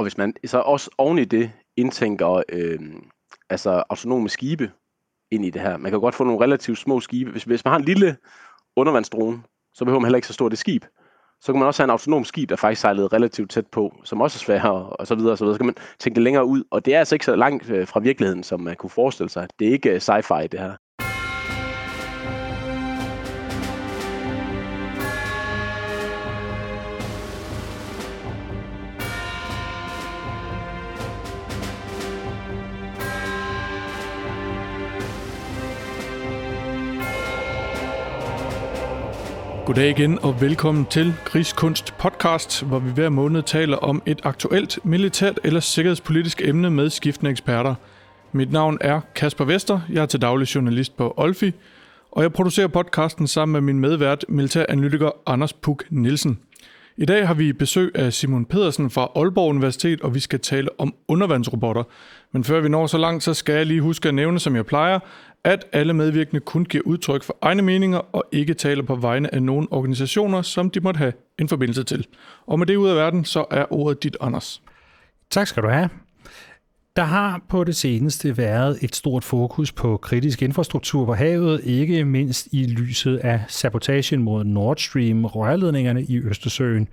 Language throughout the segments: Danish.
og hvis man så også oven i det indtænker øh, altså autonome skibe ind i det her. Man kan godt få nogle relativt små skibe. Hvis, hvis man har en lille undervandsdrone, så behøver man heller ikke så stort et skib. Så kan man også have en autonom skib, der faktisk sejlede relativt tæt på, som også er sværere, og så videre, og så videre. Så kan man tænke det længere ud, og det er altså ikke så langt øh, fra virkeligheden, som man kunne forestille sig. Det er ikke øh, sci-fi, det her. Goddag igen og velkommen til Krigskunst podcast, hvor vi hver måned taler om et aktuelt militært eller sikkerhedspolitisk emne med skiftende eksperter. Mit navn er Kasper Vester, jeg er til daglig journalist på Olfi, og jeg producerer podcasten sammen med min medvært, militæranalytiker Anders Puk Nielsen. I dag har vi besøg af Simon Pedersen fra Aalborg Universitet, og vi skal tale om undervandsrobotter. Men før vi når så langt, så skal jeg lige huske at nævne, som jeg plejer, at alle medvirkende kun giver udtryk for egne meninger og ikke taler på vegne af nogen organisationer, som de måtte have en forbindelse til. Og med det ud af verden, så er ordet dit, Anders. Tak skal du have. Der har på det seneste været et stort fokus på kritisk infrastruktur på havet, ikke mindst i lyset af sabotagen mod Nord Stream rørledningerne i Østersøen.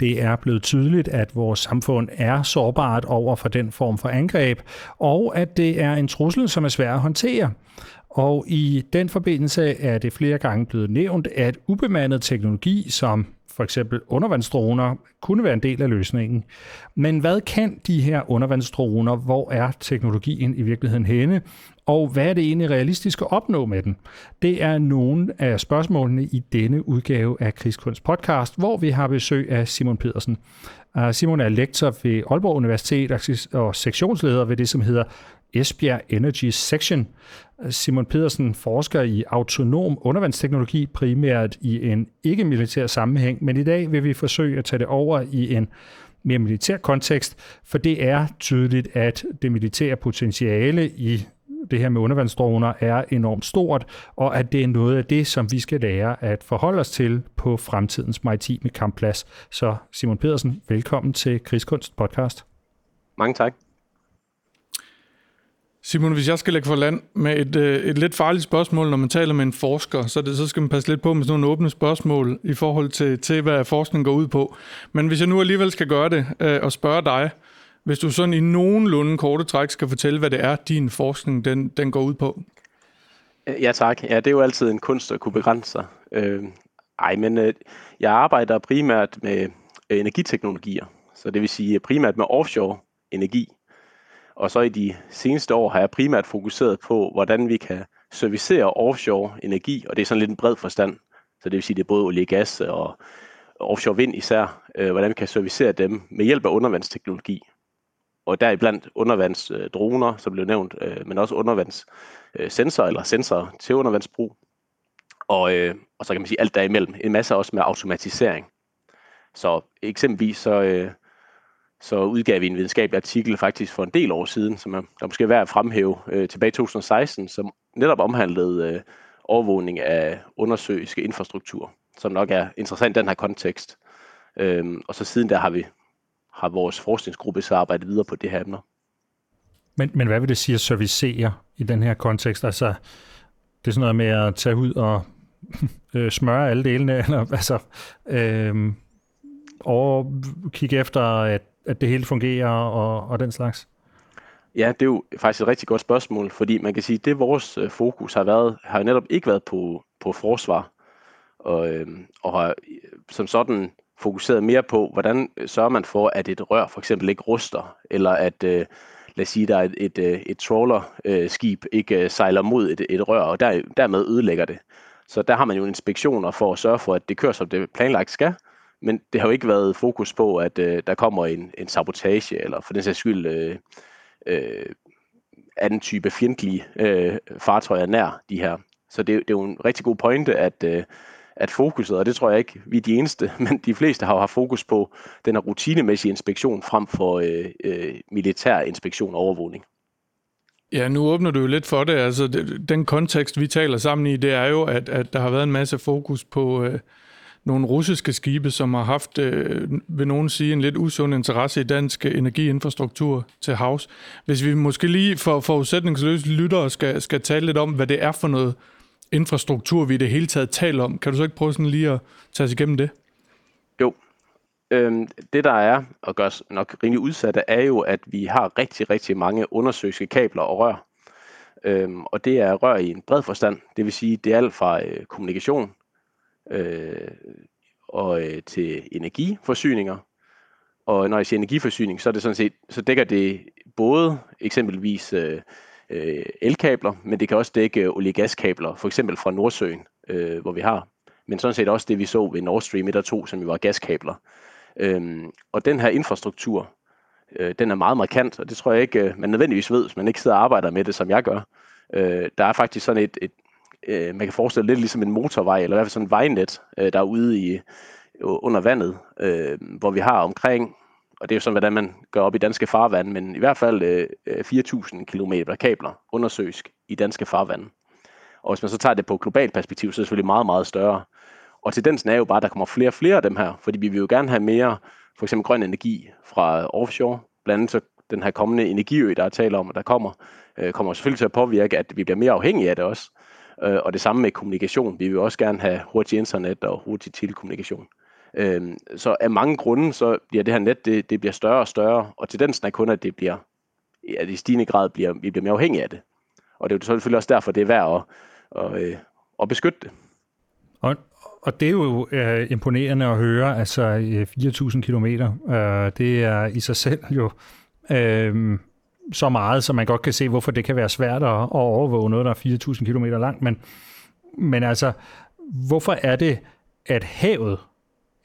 Det er blevet tydeligt, at vores samfund er sårbart over for den form for angreb, og at det er en trussel, som er svær at håndtere. Og i den forbindelse er det flere gange blevet nævnt, at ubemandet teknologi som for eksempel undervandsdroner, kunne være en del af løsningen. Men hvad kan de her undervandsdroner? Hvor er teknologien i virkeligheden henne? Og hvad er det egentlig realistisk at opnå med den? Det er nogle af spørgsmålene i denne udgave af Krigskunst podcast, hvor vi har besøg af Simon Pedersen. Uh, Simon er lektor ved Aalborg Universitet og sektionsleder ved det, som hedder Esbjerg Energy Section. Simon Pedersen forsker i autonom undervandsteknologi, primært i en ikke-militær sammenhæng, men i dag vil vi forsøge at tage det over i en mere militær kontekst, for det er tydeligt, at det militære potentiale i det her med undervandsdroner er enormt stort, og at det er noget af det, som vi skal lære at forholde os til på fremtidens maritime kampplads. Så Simon Pedersen, velkommen til Krigskunst podcast. Mange tak. Simon, hvis jeg skal lægge for land med et, øh, et lidt farligt spørgsmål, når man taler med en forsker, så, det, så skal man passe lidt på med sådan nogle åbne spørgsmål i forhold til, til, hvad forskning går ud på. Men hvis jeg nu alligevel skal gøre det øh, og spørge dig, hvis du sådan i nogenlunde korte træk skal fortælle, hvad det er, din forskning den, den går ud på. Øh, ja tak. Ja, det er jo altid en kunst at kunne begrænse sig. Øh, ej, men øh, jeg arbejder primært med øh, energiteknologier. Så det vil sige øh, primært med offshore energi. Og så i de seneste år har jeg primært fokuseret på, hvordan vi kan servicere offshore energi, og det er sådan lidt en bred forstand. Så det vil sige, det er både olie og gas og offshore vind især, øh, hvordan vi kan servicere dem med hjælp af undervandsteknologi. Og deriblandt undervandsdroner, som blev nævnt, øh, men også undervandssensorer øh, eller sensorer til undervandsbrug. Og, øh, og så kan man sige alt derimellem. En masse også med automatisering. Så eksempelvis så, øh, så udgav vi en videnskabelig artikel faktisk for en del år siden, som er, der måske er værd at fremhæve øh, tilbage i 2016, som netop omhandlede øh, overvågning af undersøiske infrastruktur, som nok er interessant i den her kontekst. Øhm, og så siden der har vi har vores forskningsgruppe så arbejdet videre på det her emner. Men, men hvad vil det sige at servicere i den her kontekst? Altså, det er sådan noget med at tage ud og øh, smøre alle delene, eller altså, øh, og kigge efter, at at det hele fungerer og, og den slags? Ja, det er jo faktisk et rigtig godt spørgsmål, fordi man kan sige, at det vores øh, fokus har været, har jo netop ikke været på, på forsvar, og, øh, og har øh, som sådan fokuseret mere på, hvordan sørger man for, at et rør for eksempel ikke ruster, eller at, øh, lad os sige, der er et, et, øh, et trawler-skib ikke sejler mod et, et rør, og der, dermed ødelægger det. Så der har man jo inspektioner for at sørge for, at det kører, som det planlagt skal, men det har jo ikke været fokus på, at øh, der kommer en, en sabotage, eller for den sags skyld øh, øh, anden type fjendtlige øh, fartøjer nær de her. Så det, det er jo en rigtig god pointe, at, øh, at fokuset, og det tror jeg ikke, vi er de eneste, men de fleste har jo haft fokus på den her rutinemæssige inspektion frem for øh, øh, militær inspektion og overvågning. Ja, nu åbner du jo lidt for det. Altså, den kontekst, vi taler sammen i, det er jo, at, at der har været en masse fokus på, øh, nogle russiske skibe, som har haft, øh, vil nogen sige, en lidt usund interesse i dansk energiinfrastruktur til havs. Hvis vi måske lige for forudsætningsløse lyttere skal, skal tale lidt om, hvad det er for noget infrastruktur, vi i det hele taget taler om. Kan du så ikke prøve sådan lige at tage os igennem det? Jo. Øhm, det der er, og gør os nok rimelig udsatte, er jo, at vi har rigtig, rigtig mange undersøgske kabler og rør. Øhm, og det er rør i en bred forstand. Det vil sige, det er alt fra øh, kommunikation øh, og øh, til energiforsyninger. Og når jeg siger energiforsyning, så er det sådan set, så dækker det både eksempelvis øh, øh, elkabler, men det kan også dække øh, oliegaskabler, for eksempel fra Nordsøen, øh, hvor vi har. Men sådan set også det, vi så ved Nord Stream 1 og 2, som jo var gaskabler. Øhm, og den her infrastruktur, øh, den er meget markant, og det tror jeg ikke, øh, man nødvendigvis ved, hvis man ikke sidder og arbejder med det, som jeg gør. Øh, der er faktisk sådan et, et øh, man kan forestille lidt ligesom en motorvej, eller i hvert fald sådan en vejnet, øh, der er ude i, under vandet, øh, hvor vi har omkring, og det er jo sådan, hvordan man gør op i danske farvand, men i hvert fald øh, 4.000 km kabler undersøges i danske farvande. Og hvis man så tager det på globalt perspektiv, så er det selvfølgelig meget, meget større. Og tendensen er jo bare, at der kommer flere og flere af dem her, fordi vi vil jo gerne have mere, for eksempel grøn energi fra offshore. Blandt andet så den her kommende energiø, der er tale om, at der kommer, øh, kommer selvfølgelig til at påvirke, at vi bliver mere afhængige af det også. Øh, og det samme med kommunikation. Vi vil også gerne have hurtig internet og hurtig telekommunikation. Øh, så af mange grunde, så bliver det her net, det, det bliver større og større, og tendensen er kun, at det bliver, at i stigende grad bliver, vi bliver mere afhængige af det. Og det er jo selvfølgelig også derfor, det er værd at, at, øh, at beskytte det. Og, og det er jo øh, imponerende at høre, altså øh, 4.000 kilometer, øh, det er i sig selv jo øh, så meget, så man godt kan se, hvorfor det kan være svært at, at overvåge noget, der er 4.000 km langt. Men, men altså, hvorfor er det, at havet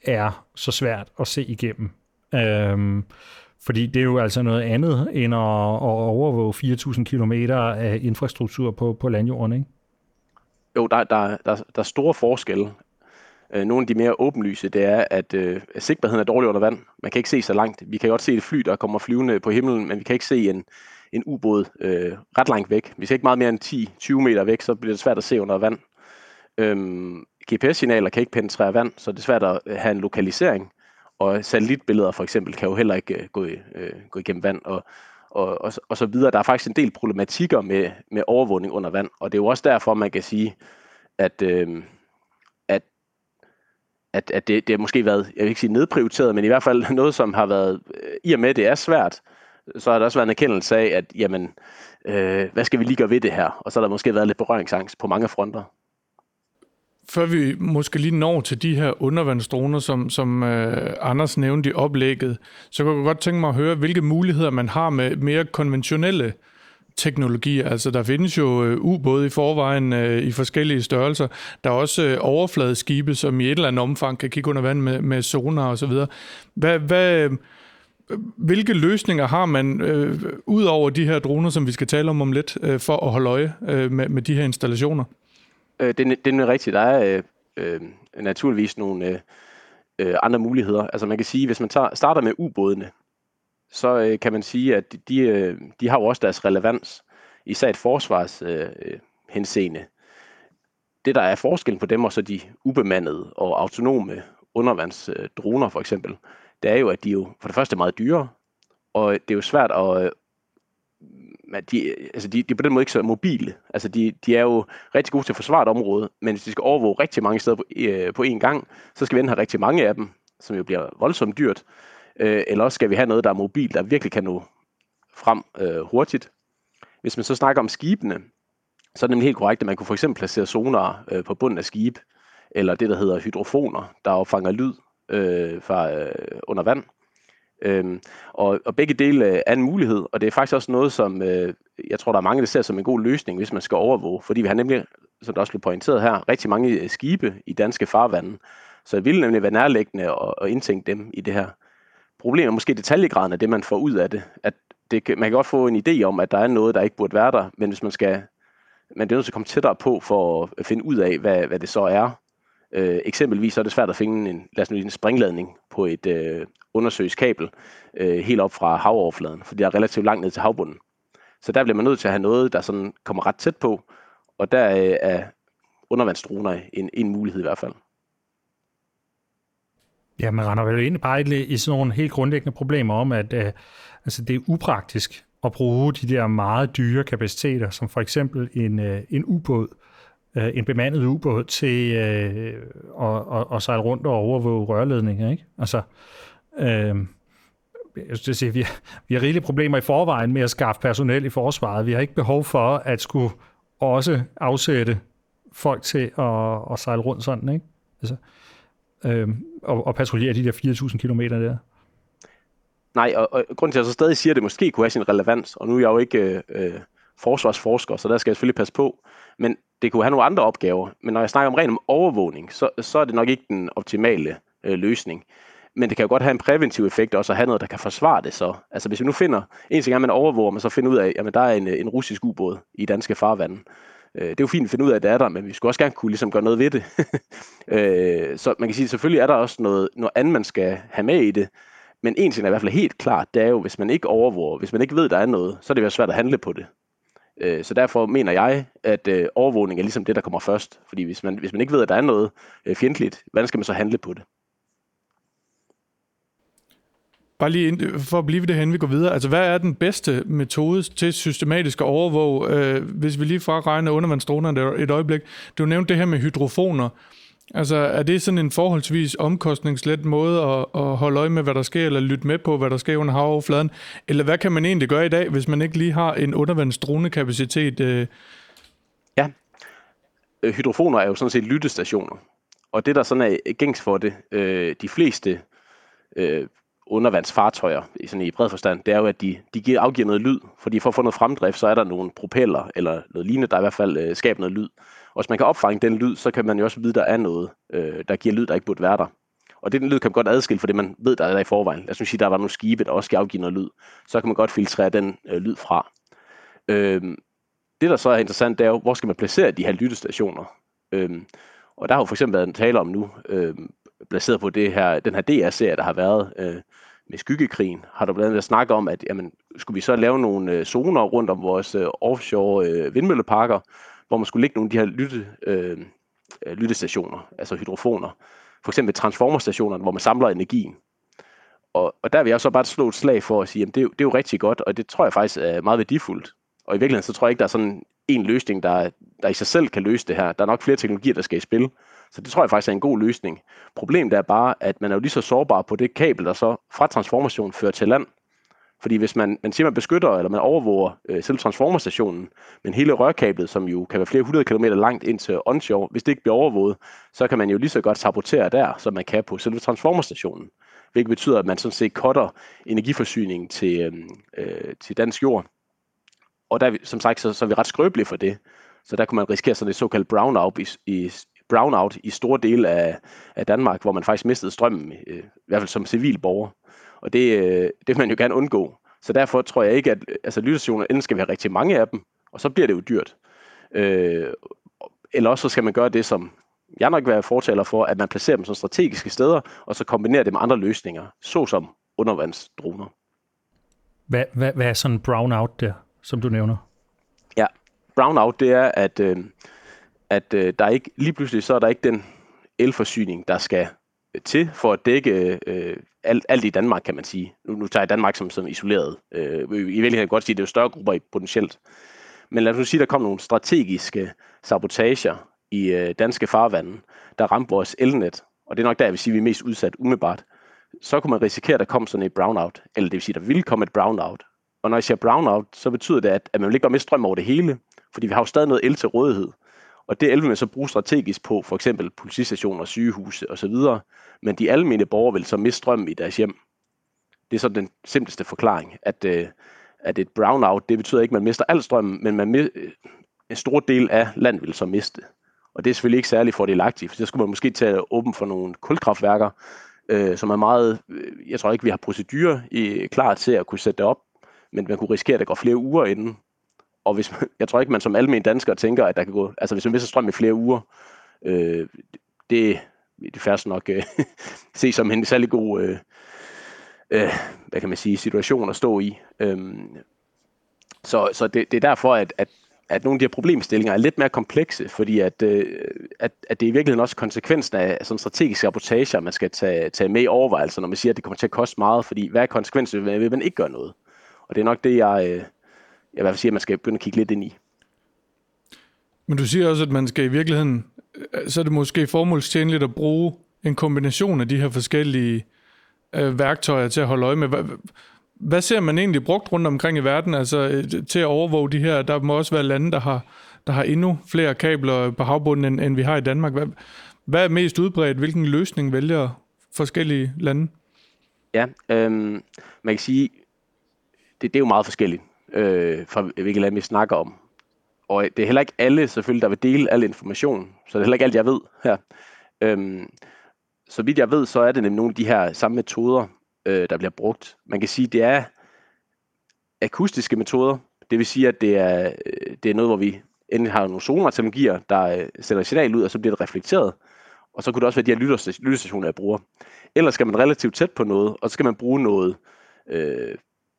er så svært at se igennem? Øhm, fordi det er jo altså noget andet end at, at overvåge 4.000 km af infrastruktur på, på landjorden, ikke? Jo, der, der, der, der er store forskelle. Øh, nogle af de mere åbenlyse, det er, at øh, sigtbarheden er dårlig under vand. Man kan ikke se så langt. Vi kan godt se et fly, der kommer flyvende på himlen, men vi kan ikke se en, en ubåd øh, ret langt væk. Vi ser ikke meget mere end 10-20 meter væk, så bliver det svært at se under vand. Øhm, GPS-signaler kan ikke penetrere vand, så det er svært at øh, have en lokalisering. Og satellitbilleder for eksempel kan jo heller ikke øh, gå, øh, gå igennem vand og, og, og, og så videre. Der er faktisk en del problematikker med, med overvågning under vand, og det er jo også derfor, man kan sige, at, øh, at, at det, det har måske været, jeg vil ikke sige nedprioriteret, men i hvert fald noget, som har været, øh, i og med at det er svært, så har der også været en erkendelse af, at jamen, øh, hvad skal vi lige gøre ved det her? Og så har der måske været lidt berøringsangst på mange fronter før vi måske lige når til de her undervandsdroner, som, som øh, Anders nævnte i oplægget, så kunne jeg godt tænke mig at høre, hvilke muligheder man har med mere konventionelle teknologier. Altså, der findes jo øh, ubåde i forvejen øh, i forskellige størrelser. Der er også øh, overfladeskibe, som i et eller andet omfang kan kigge under vand med, med sonar og så videre. Hvad, hvad, øh, hvilke løsninger har man, øh, ud over de her droner, som vi skal tale om om lidt, øh, for at holde øje øh, med, med de her installationer? Øh, det, det er rigtigt. Der er øh, øh naturligvis nogle øh, øh, andre muligheder. Altså man kan sige, hvis man tager, starter med ubådene, så øh, kan man sige, at de, øh, de har jo også deres relevans, især et forsvars øh, henseende. Det, der er forskellen på dem og så de ubemandede og autonome undervandsdroner for eksempel, det er jo, at de jo for det første er meget dyre, og det er jo svært øh, at de, altså de, de er på den måde ikke så mobile. Altså de, de er jo rigtig gode til at forsvare et område, men hvis de skal overvåge rigtig mange steder på, øh, på én gang, så skal vi enten have rigtig mange af dem, som jo bliver voldsomt dyrt, øh, eller også skal vi have noget, der er mobil, der virkelig kan nå frem øh, hurtigt. Hvis man så snakker om skibene, så er det helt korrekt, at man kunne for eksempel placere sonar øh, på bunden af skib, eller det, der hedder hydrofoner, der opfanger lyd øh, fra øh, under vand. Øhm, og, og begge dele er en mulighed, og det er faktisk også noget, som øh, jeg tror, der er mange, der ser som en god løsning, hvis man skal overvåge. Fordi vi har nemlig, som der også blev pointeret her, rigtig mange øh, skibe i danske farvande. Så det ville nemlig være nærliggende at, at indtænke dem i det her. Problemet er måske detaljegraden af det, man får ud af det. At det, man kan godt få en idé om, at der er noget, der ikke burde være der, men hvis man skal man det er nødt til at komme tættere på for at finde ud af, hvad, hvad det så er. Øh, eksempelvis så er det svært at finde en, lad os nu, en springladning på et øh, undersøgskabel øh, helt op fra havoverfladen, fordi der er relativt langt ned til havbunden. Så der bliver man nødt til at have noget, der sådan kommer ret tæt på, og der øh, er undervandsdroner en, en mulighed i hvert fald. Ja, man render vel ind bare i sådan nogle helt grundlæggende problemer om, at øh, altså det er upraktisk at bruge de der meget dyre kapaciteter, som for eksempel en, øh, en ubåd, øh, en bemandet ubåd til øh, at, og, og sejle rundt og overvåge rørledninger. Ikke? Altså, øh, jeg synes, sige, vi, har, vi har rigelige problemer i forvejen med at skaffe personel i forsvaret. Vi har ikke behov for at skulle også afsætte folk til at, at sejle rundt sådan, ikke? Altså, øh, øh, og, og patruljere de der 4.000 km der. Nej, og, og grunden til, at jeg så stadig siger, at det måske kunne have sin relevans, og nu er jeg jo ikke øh, forsvarsforsker, så der skal jeg selvfølgelig passe på, men det kunne have nogle andre opgaver. Men når jeg snakker om ren om overvågning, så, så er det nok ikke den optimale øh, løsning. Men det kan jo godt have en præventiv effekt også at have noget, der kan forsvare det så. Altså hvis vi nu finder, en ting er, at man overvåger, man så finder ud af, at der er en, øh, en russisk ubåd i danske farvande. Øh, det er jo fint at finde ud af, at det er der, men vi skulle også gerne kunne ligesom gøre noget ved det. øh, så man kan sige, at selvfølgelig er der også noget, noget andet, man skal have med i det. Men en ting er i hvert fald helt klart, det er jo, hvis man ikke overvåger, hvis man ikke ved, der er noget, så er det jo svært at handle på det. Øh, så derfor mener jeg, at øh, overvågning er ligesom det, der kommer først. Fordi hvis man, hvis man ikke ved, at der er noget øh, fjendtligt, hvordan skal man så handle på det? Bare lige ind, for at blive det hen, vi går videre. Altså, hvad er den bedste metode til systematisk at overvåge, øh, hvis vi lige regner undervandsdronerne et øjeblik? Du nævnte det her med hydrofoner. Altså, er det sådan en forholdsvis omkostningslet måde at, at holde øje med, hvad der sker, eller lytte med på, hvad der sker under havoverfladen? Eller hvad kan man egentlig gøre i dag, hvis man ikke lige har en undervandsdronekapacitet? Øh? Ja, øh, hydrofoner er jo sådan set lyttestationer. Og det, der sådan er gængs for det, øh, de fleste øh, undervandsfartøjer i, sådan i bred forstand, det er jo, at de, de giver, afgiver noget lyd, fordi for at få noget fremdrift, så er der nogle propeller eller noget lignende, der i hvert fald øh, skaber noget lyd. Og hvis man kan opfange den lyd, så kan man jo også vide, der er noget, øh, der giver lyd, der ikke burde være der. Og det den lyd kan man godt adskille fra det, man ved, der er der i forvejen. Jeg synes, sige, der var nogle skibe, der også skal afgive noget lyd. Så kan man godt filtrere den øh, lyd fra. Øh, det, der så er interessant, det er jo, hvor skal man placere de her lyttestationer? Øh, og der har jo for eksempel været en tale om nu, øh, baseret på det her, den her DR-serie, der har været øh, med Skyggekrigen, har der blandt andet snakket om, at jamen, skulle vi så lave nogle øh, zoner rundt om vores øh, offshore øh, vindmølleparker, hvor man skulle lægge nogle af de her lytte, øh, øh lyttestationer, altså hydrofoner. For eksempel transformerstationerne, hvor man samler energien. Og, og der vil jeg så bare slå et slag for at sige, at det, er, det er jo rigtig godt, og det tror jeg faktisk er meget værdifuldt. Og i virkeligheden så tror jeg ikke, der er sådan en løsning, der, der i sig selv kan løse det her. Der er nok flere teknologier, der skal i spil. Så det tror jeg faktisk er en god løsning. Problemet er bare, at man er jo lige så sårbar på det kabel, der så fra transformation fører til land. Fordi hvis man, man siger, man beskytter eller man overvåger øh, selv transformerstationen, men hele rørkablet, som jo kan være flere hundrede kilometer langt ind til onshore, hvis det ikke bliver overvåget, så kan man jo lige så godt sabotere der, som man kan på selve transformerstationen. Hvilket betyder, at man sådan set cutter energiforsyningen til, øhm, øh, til dansk jord. Og der, som sagt, så, så er vi ret skrøbelige for det. Så der kunne man risikere sådan et såkaldt brownout i, i, brownout i store dele af, af Danmark, hvor man faktisk mistede strømmen, øh, i hvert fald som civil borger. Og det, øh, det vil man jo gerne undgå. Så derfor tror jeg ikke, at altså, lyttestationer, enten skal vi have rigtig mange af dem, og så bliver det jo dyrt. Øh, eller også så skal man gøre det, som jeg nok vil være fortaler for, at man placerer dem som strategiske steder, og så kombinerer det med andre løsninger, såsom undervandsdroner. Hvad, hvad, hvad er sådan en brownout der, som du nævner? Ja, brownout det er, at, øh, at øh, der ikke, lige pludselig så er der ikke den elforsyning, der skal øh, til for at dække øh, alt, alt i Danmark, kan man sige. Nu, nu tager jeg Danmark som, som isoleret. Øh, I virkeligheden kan jeg godt sige, at det er jo større grupper potentielt. Men lad os nu sige, at der kom nogle strategiske sabotager i øh, danske farvande, der ramte vores elnet, og det er nok der, jeg vil sige, at vi er mest udsat umiddelbart, så kunne man risikere, at der kom sådan et brownout, eller det vil sige, at der ville komme et brownout. Og når jeg siger brownout, så betyder det, at, at man vil ikke bare miste strøm over det hele, fordi vi har jo stadig noget el til rådighed. Og det 11 vil man så bruge strategisk på, for eksempel politistationer, sygehuse osv., men de almindelige borgere vil så miste strøm i deres hjem. Det er så den simpleste forklaring, at, øh, at et brownout, det betyder ikke, at man mister al strøm, men man, øh, en stor del af landet vil så miste. Og det er selvfølgelig ikke særlig fordelagtigt, for så skulle man måske tage åben for nogle kulkraftværker, øh, som er meget, øh, jeg tror ikke, vi har procedurer i, klar til at kunne sætte det op, men man kunne risikere, at der går flere uger inden. Og hvis, jeg tror ikke, man som almindelig dansker tænker, at der kan gå, altså hvis man mister strøm i flere uger, øh, det, det færreste nok øh, se som en særlig god øh, øh, hvad kan man sige, situation at stå i. Øhm, så så det, det er derfor, at, at at nogle af de her problemstillinger er lidt mere komplekse, fordi at, øh, at, at det er i virkeligheden også konsekvensen af sådan strategiske rapportager, man skal tage, tage med i overvejelser, når man siger, at det kommer til at koste meget, fordi hvad er konsekvensen, hvis man ikke gør noget? Og det er nok det, jeg, øh, jeg vil sige, at man skal begynde at kigge lidt ind i. Men du siger også, at man skal i virkeligheden, øh, så er det måske formålstjenligt at bruge en kombination af de her forskellige øh, værktøjer til at holde øje med. Hvad, hvad ser man egentlig brugt rundt omkring i verden altså, øh, til at overvåge de her? Der må også være lande, der har, der har endnu flere kabler på havbunden, end, end vi har i Danmark. Hvad, hvad er mest udbredt? Hvilken løsning vælger forskellige lande? Ja, øhm, man kan sige, det, det er jo meget forskelligt, øh, fra hvilket land vi snakker om. Og øh, det er heller ikke alle, selvfølgelig, der vil dele al information. Så det er heller ikke alt, jeg ved her. Øhm, så vidt jeg ved, så er det nemlig nogle af de her samme metoder, øh, der bliver brugt. Man kan sige, det er akustiske metoder. Det vil sige, at det er, øh, det er noget, hvor vi enten har nogle sonarteknologier, der øh, sender et signal ud, og så bliver det reflekteret. Og så kunne det også være de her lytterstationer, jeg bruger. Ellers skal man relativt tæt på noget, og så skal man bruge noget, øh,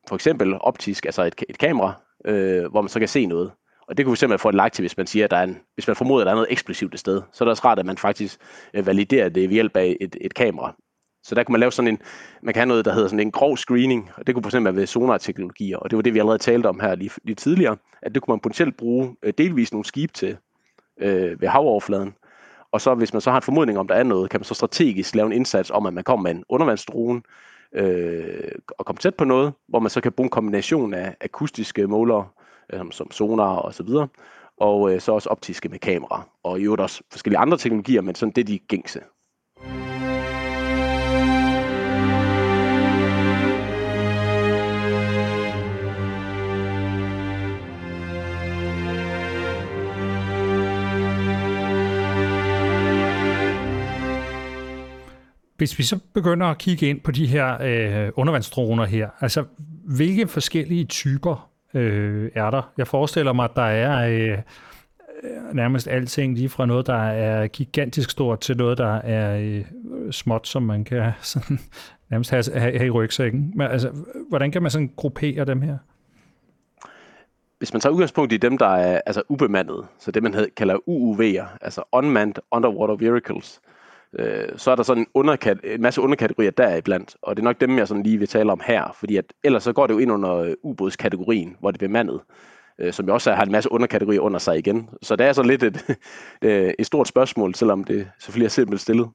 for eksempel optisk, altså et, et kamera, øh, hvor man så kan se noget. Og det kunne vi simpelthen få et like til, hvis man siger, at der er en, hvis man formoder, at der er noget eksplosivt et sted. Så er det også rart, at man faktisk øh, validerer det ved hjælp af et, et kamera. Så der kunne man lave sådan en, man kan have noget, der hedder sådan en grov screening, og det kunne fx være ved sonarteknologier, og det var det, vi allerede talte om her lige, lige tidligere, at det kunne man potentielt bruge øh, delvis nogle skib til øh, ved havoverfladen. Og så hvis man så har en formodning om, der er noget, kan man så strategisk lave en indsats om, at man kommer med en undervandsdrone øh, og komme tæt på noget, hvor man så kan bruge en kombination af akustiske målere, øh, som sonar og så videre, og øh, så også optiske med kamera, og i øvrigt også forskellige andre teknologier, men sådan det er de gængse. Hvis vi så begynder at kigge ind på de her øh, undervandsdroner her, altså hvilke forskellige typer øh, er der? Jeg forestiller mig, at der er øh, nærmest alting lige fra noget, der er gigantisk stort, til noget, der er øh, småt, som man kan sådan, nærmest have, have, have i rygsækken. Men altså, hvordan kan man sådan gruppere dem her? hvis man tager udgangspunkt i dem, der er altså ubemandet, så det man kalder UUV'er, altså Unmanned Underwater Vehicles, øh, Øh, så er der sådan en, underkat- en masse underkategorier deriblandt, og det er nok dem, jeg sådan lige vil tale om her, fordi at, ellers så går det jo ind under øh, ubådskategorien, hvor det er bemandet, øh, som jo også har en masse underkategorier under sig igen. Så det er så lidt et, øh, et stort spørgsmål, selvom det selvfølgelig er simpelt stillet.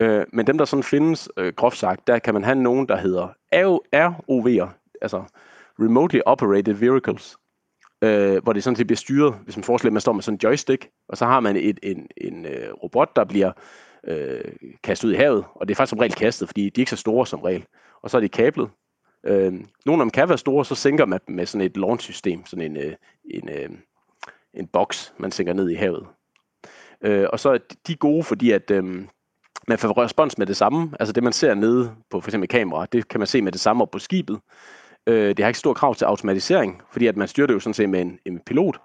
Øh, men dem, der sådan findes, øh, groft sagt, der kan man have nogen, der hedder ROV'er, altså Remotely Operated Vehicles, øh, hvor det sådan set bliver styret, hvis man forestiller, at man står med sådan en joystick, og så har man et, en, en øh, robot, der bliver øh, kastet ud i havet, og det er faktisk som regel kastet, fordi de er ikke så store som regel. Og så er de kablet. Øh, nogle af dem kan være store, så sænker man med sådan et launch-system, sådan en, øh, en, øh, en boks, man sænker ned i havet. Øh, og så er de gode, fordi at øh, man får respons med det samme. Altså det, man ser nede på for eksempel kamera, det kan man se med det samme op på skibet. Øh, det har ikke stor krav til automatisering, fordi at man styrer det jo sådan set med en, en pilot.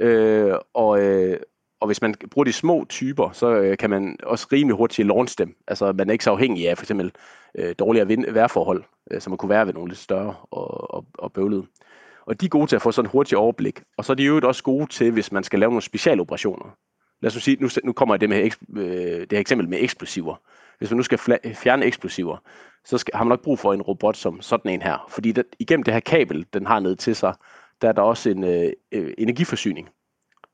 Øh, og, øh, og hvis man bruger de små typer, så øh, kan man også rimelig hurtigt launch dem. Altså man er ikke så afhængig af for eksempel øh, dårligere vind- vejrforhold, øh, som man kunne være ved nogle lidt større og, og, og bøvlede. Og de er gode til at få sådan et hurtigt overblik. Og så er de jo også gode til, hvis man skal lave nogle specialoperationer. Lad os nu sige, nu, nu kommer det med øh, det her eksempel med eksplosiver. Hvis man nu skal fjerne eksplosiver, så skal, har man nok brug for en robot som sådan en her. Fordi der, igennem det her kabel, den har ned til sig, der er der også en øh, øh energiforsyning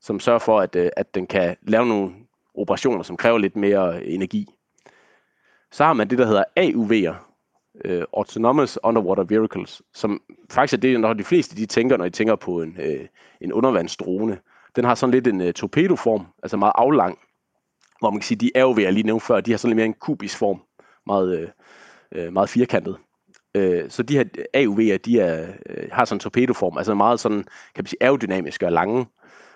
som sørger for, at, øh, at den kan lave nogle operationer, som kræver lidt mere øh, energi. Så har man det, der hedder AUV'er, uh, øh, Autonomous Underwater Vehicles, som faktisk er det, når de fleste de tænker, når de tænker på en, uh, en undervandsdrone. Den har sådan lidt en uh, torpedoform, altså meget aflang, hvor man kan sige, de AUV'er, jeg lige nævnte før, de har sådan lidt mere en kubisk form, meget, uh, meget firkantet. Uh, så de her AUV'er, de er, har sådan en torpedoform, altså meget sådan, kan man sige, aerodynamiske og lange,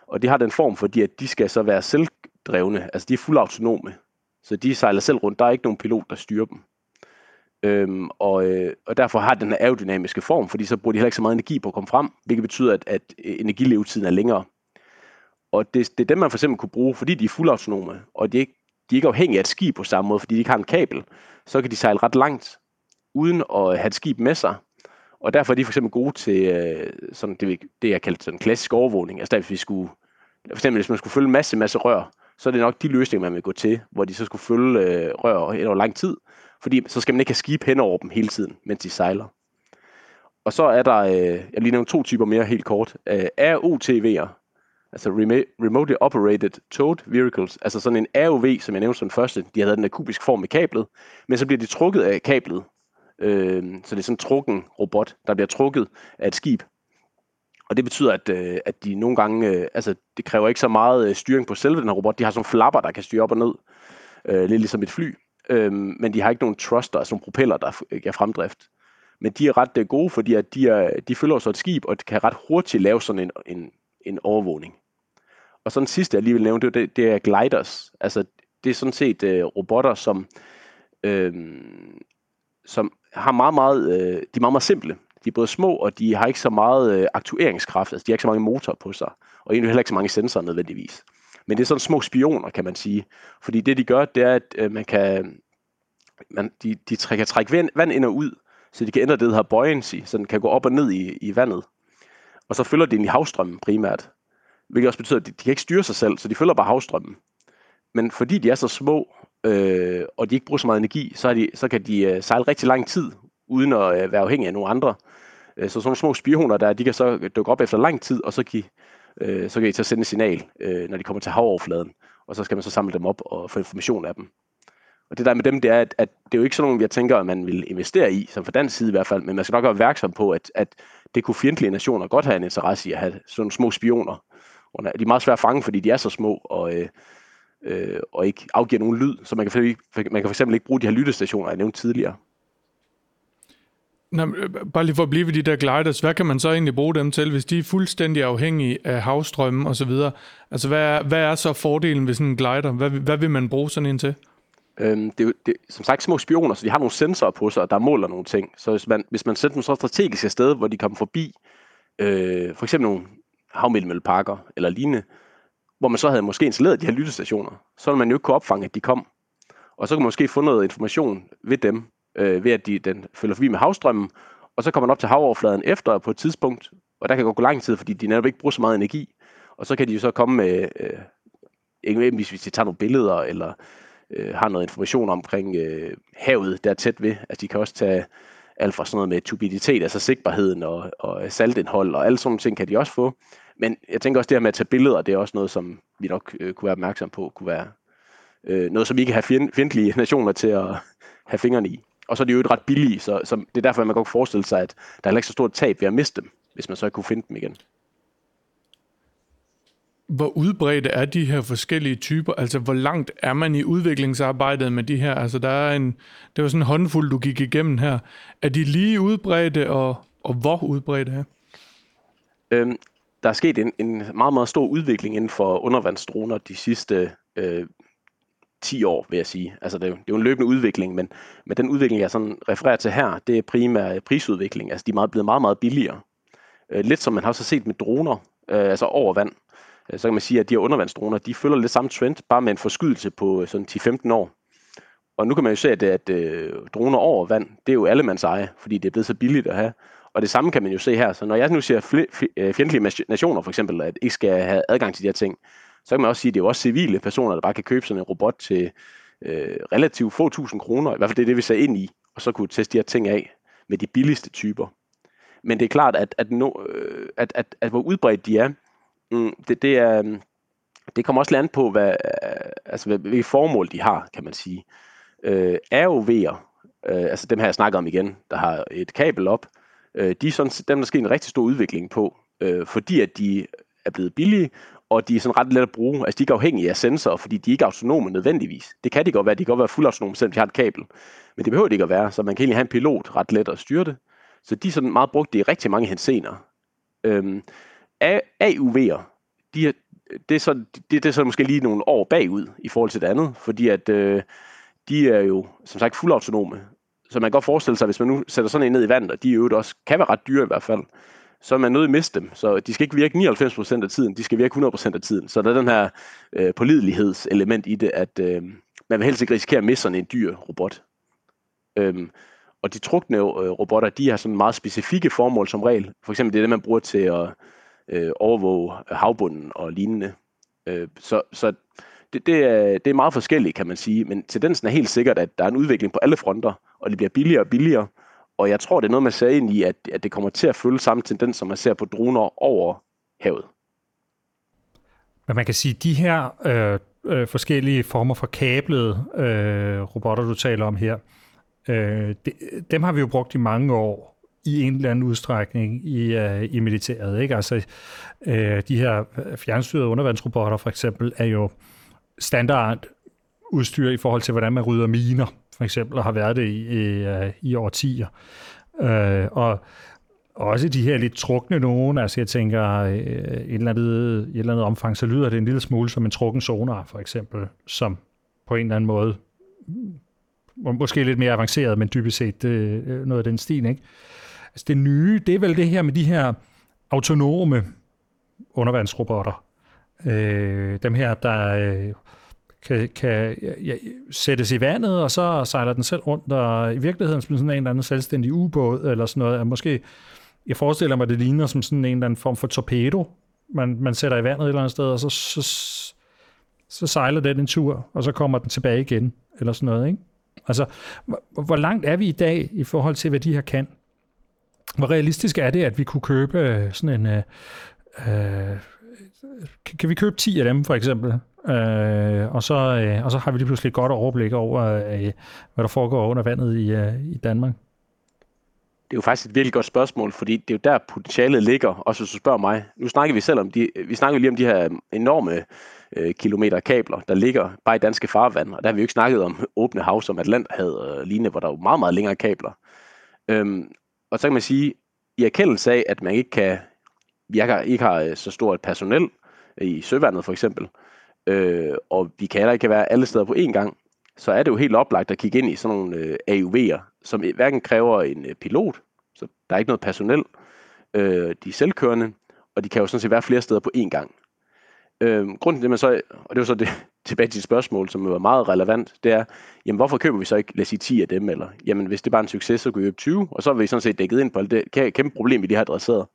og de har den form, fordi at de skal så være selvdrevne, altså de er fuldautonome. Så de sejler selv rundt, der er ikke nogen pilot, der styrer dem. Øhm, og, øh, og derfor har den her aerodynamiske form, fordi så bruger de heller ikke så meget energi på at komme frem, hvilket betyder, at, at energilevetiden er længere. Og det, det er dem, man for eksempel kunne bruge, fordi de er fuldautonome, og de er, ikke, de er ikke afhængige af et skib på samme måde, fordi de ikke har en kabel. Så kan de sejle ret langt, uden at have et skib med sig, og derfor er de for eksempel gode til øh, sådan det, det, jeg kalder sådan klassisk overvågning. Altså der, hvis vi skulle, for eksempel hvis man skulle følge en masse, masse rør, så er det nok de løsninger, man vil gå til, hvor de så skulle følge øh, rør over lang tid, fordi så skal man ikke have skib hen over dem hele tiden, mens de sejler. Og så er der, øh, jeg lige nævner to typer mere helt kort, øh, ROTV'er, altså Remotely Operated Towed Vehicles, altså sådan en ROV, som jeg nævnte som første, de havde den der kubisk form i kablet, men så bliver de trukket af kablet, øh, så det er sådan en trukken robot, der bliver trukket af et skib. Og det betyder, at, øh, at de nogle gange, øh, altså det kræver ikke så meget øh, styring på selve den her robot, de har sådan flapper, der kan styre op og ned, øh, lidt ligesom et fly, øh, men de har ikke nogen thruster, altså nogle propeller, der øh, giver fremdrift men de er ret øh, gode, fordi at de, er, de følger så et skib, og kan ret hurtigt lave sådan en, en, en overvågning. Og så den sidste, jeg lige vil nævne, det, det, det er gliders. Altså, det er sådan set øh, robotter, som, øh, som har meget, meget, øh, de er meget, meget simple. De er både små, og de har ikke så meget øh, aktueringskraft. Altså, de har ikke så mange motorer på sig, og egentlig heller ikke så mange sensorer nødvendigvis. Men det er sådan små spioner, kan man sige. Fordi det, de gør, det er, at øh, man kan, man, de, de kan trække vand, vand ind og ud, så de kan ændre det, der hedder buoyancy, så den kan gå op og ned i, i vandet. Og så følger de i havstrømmen primært, hvilket også betyder, at de, de kan ikke styre sig selv, så de følger bare havstrømmen. Men fordi de er så små, øh, og de ikke bruger så meget energi, så, er de, så kan de øh, sejle rigtig lang tid, uden at øh, være afhængige af nogle andre. Øh, så sådan nogle små spioner der, de kan så øh, dukke op efter lang tid, og så kan, øh, så kan de så sende et signal, øh, når de kommer til havoverfladen. Og så skal man så samle dem op og få information af dem. Og det der med dem, det er, at, at det er jo ikke sådan nogle, jeg tænker, at man vil investere i, som for dansk side i hvert fald, men man skal nok være opmærksom på, at, at det kunne fjendtlige nationer godt have en interesse i at have sådan nogle små spioner. Og de er meget svære at fange, fordi de er så små og, øh, øh, og ikke afgiver nogen lyd, så man kan, for, man kan for eksempel ikke bruge de her lyttestationer, jeg nævnte tidligere. Nå, øh, bare lige for at blive ved de der gliders, hvad kan man så egentlig bruge dem til, hvis de er fuldstændig afhængige af havstrømmen osv.? Altså, hvad er, hvad er så fordelen ved sådan en glider? Hvad, hvad vil man bruge sådan en til? Øhm, det, er, det som sagt små spioner, så de har nogle sensorer på sig, der måler nogle ting. Så hvis man, hvis man sætter dem så strategiske sted, hvor de kommer forbi, øh, for eksempel nogle havmælmølparker eller lignende, hvor man så havde måske installeret de her lyttestationer, så ville man jo ikke kunne opfange, at de kom. Og så kunne man måske få noget information ved dem, øh, ved at de, den følger forbi med havstrømmen, og så kommer man op til havoverfladen efter på et tidspunkt, og der kan gå lang tid, fordi de netop ikke bruger så meget energi. Og så kan de jo så komme med, øh, eksempelvis hvis de tager nogle billeder, eller øh, har noget information omkring øh, havet, der er tæt ved. Altså de kan også tage alt fra sådan noget med tubiditet, altså sigtbarheden og, og saltindhold, og alle sådan nogle ting kan de også få. Men jeg tænker også det her med at tage billeder, det er også noget, som vi nok øh, kunne være opmærksom på, kunne være øh, noget, som vi kan have fjendtlige nationer til at have fingrene i. Og så er de jo ret billige, så, så det er derfor, at man godt kan forestille sig, at der er ikke så stort tab ved at miste dem, hvis man så ikke kunne finde dem igen. Hvor udbredte er de her forskellige typer? Altså, hvor langt er man i udviklingsarbejdet med de her? Altså, der er en, det var sådan en håndfuld, du gik igennem her. Er de lige udbredte, og, og hvor udbredte er? Øhm, der er sket en, en meget, meget stor udvikling inden for undervandsdroner de sidste øh, 10 år, vil jeg sige. Altså, det, er, det er jo en løbende udvikling, men, men den udvikling, jeg sådan refererer til her, det er primært prisudvikling. Altså, de er meget, blevet meget, meget billigere. Øh, lidt som man har så set med droner, øh, altså over vand Øh, så kan man sige, at de her undervandsdroner, de følger lidt samme trend, bare med en forskydelse på øh, sådan 10-15 år. Og nu kan man jo se, at, at øh, droner over vand, det er jo allemands eje, fordi det er blevet så billigt at have. Og det samme kan man jo se her. Så når jeg nu siger øh, fjendtlige nationer for eksempel, at ikke skal have adgang til de her ting, så kan man også sige, at det er jo også civile personer, der bare kan købe sådan en robot til øh, relativt få tusind kroner. I hvert fald det er det, vi ser ind i, og så kunne teste de her ting af med de billigste typer. Men det er klart, at, at, no, at, at, at hvor udbredt de er, Mm, det, det, er, øhm, det kommer også land på, hvad, øh, altså, hvilke formål de har, kan man sige. Øh, ROV'er, øh, altså dem her, jeg snakker om igen, der har et kabel op, øh, de er sådan, dem, der sker en rigtig stor udvikling på, øh, fordi at de er blevet billige, og de er sådan ret let at bruge. Altså de er ikke afhængige af sensorer, fordi de er ikke autonome nødvendigvis. Det kan de godt være, de kan godt være fuldautonome, selvom de har et kabel. Men det behøver de ikke at være, så man kan egentlig have en pilot ret let at styre det. Så de er sådan meget brugt det i rigtig mange hensener. Øhm, AUV'er, de er, det, er så, det, det er så måske lige nogle år bagud i forhold til det andet, fordi at øh, de er jo som sagt fuldautonome. Så man kan godt forestille sig, hvis man nu sætter sådan en ned i vandet, og de jo også kan være ret dyre i hvert fald, så er man nødt til at miste dem. Så de skal ikke virke 99% af tiden, de skal virke 100% af tiden. Så der er den her øh, pålidelighedselement i det, at øh, man vil helst ikke risikere at miste sådan en dyr robot. Øhm, Og de trukne øh, robotter, de har sådan meget specifikke formål som regel. For eksempel det er det, man bruger til at øh, overvåge øh, havbunden og lignende. Øh, så så det, det, er, det er meget forskelligt, kan man sige. Men tendensen er helt sikkert, at der er en udvikling på alle fronter, og det bliver billigere og billigere. Og jeg tror, det er noget, man sagde ind i, at, at det kommer til at følge samme tendens, som man ser på droner over havet. Men man kan sige, at de her øh, øh, forskellige former for kablede øh, robotter, du taler om her, øh, de, dem har vi jo brugt i mange år i en eller anden udstrækning i, uh, i militæret. Ikke? Altså, uh, de her øh, fjernstyrede undervandsrobotter for eksempel er jo standard udstyr i forhold til, hvordan man rydder miner, for eksempel, og har været det i, i, uh, i årtier. Uh, og også de her lidt trukne nogen, altså jeg tænker, uh, et eller andet, et eller andet omfang, så lyder det en lille smule som en trukken sonar, for eksempel, som på en eller anden måde, måske lidt mere avanceret, men dybest set uh, noget af den stil, ikke? Altså det nye, det er vel det her med de her autonome undervandsrobotter. Øh, dem her, der øh, kan, kan ja, sættes i vandet, og så sejler den selv rundt, og i virkeligheden som sådan en eller anden selvstændig ubåd, eller sådan noget. Måske, jeg forestiller mig, det ligner som sådan en eller anden form for torpedo, man, man sætter i vandet et eller andet sted, og så, så, så sejler den en tur, og så kommer den tilbage igen, eller sådan noget, ikke? Altså, hvor, hvor langt er vi i dag i forhold til, hvad de her kan? Hvor realistisk er det, at vi kunne købe øh, sådan en... Øh, øh, kan vi købe 10 af dem, for eksempel? Øh, og, så, øh, og så har vi lige pludselig et godt overblik over, øh, hvad der foregår under vandet i, øh, i Danmark. Det er jo faktisk et virkelig godt spørgsmål, fordi det er jo der potentialet ligger, også hvis du spørger mig. Nu snakker vi selv om de, vi snakker lige om de her enorme øh, kilometer kabler, der ligger bare i danske farvand, og der har vi jo ikke snakket om åbne hav, som Atlanterhavet og lignende, hvor der er jo meget, meget længere kabler. Øhm, og så kan man sige, i erkendelse af, at man ikke kan, vi ikke har øh, så stort personel øh, i søvandet for eksempel, øh, og vi kan heller ikke være alle steder på én gang, så er det jo helt oplagt at kigge ind i sådan nogle øh, AUV'er, som hverken kræver en øh, pilot, så der er ikke noget personel, øh, de er selvkørende, og de kan jo sådan set være flere steder på én gang. Øhm, grunden til det, man så, og det var så det, tilbage til et spørgsmål, som var meget relevant, det er, jamen hvorfor køber vi så ikke, lad os sige 10 af dem, eller jamen hvis det er bare en succes, så kan vi købe 20, og så er vi sådan set dækket ind på det kæmpe problem, vi lige har adresseret.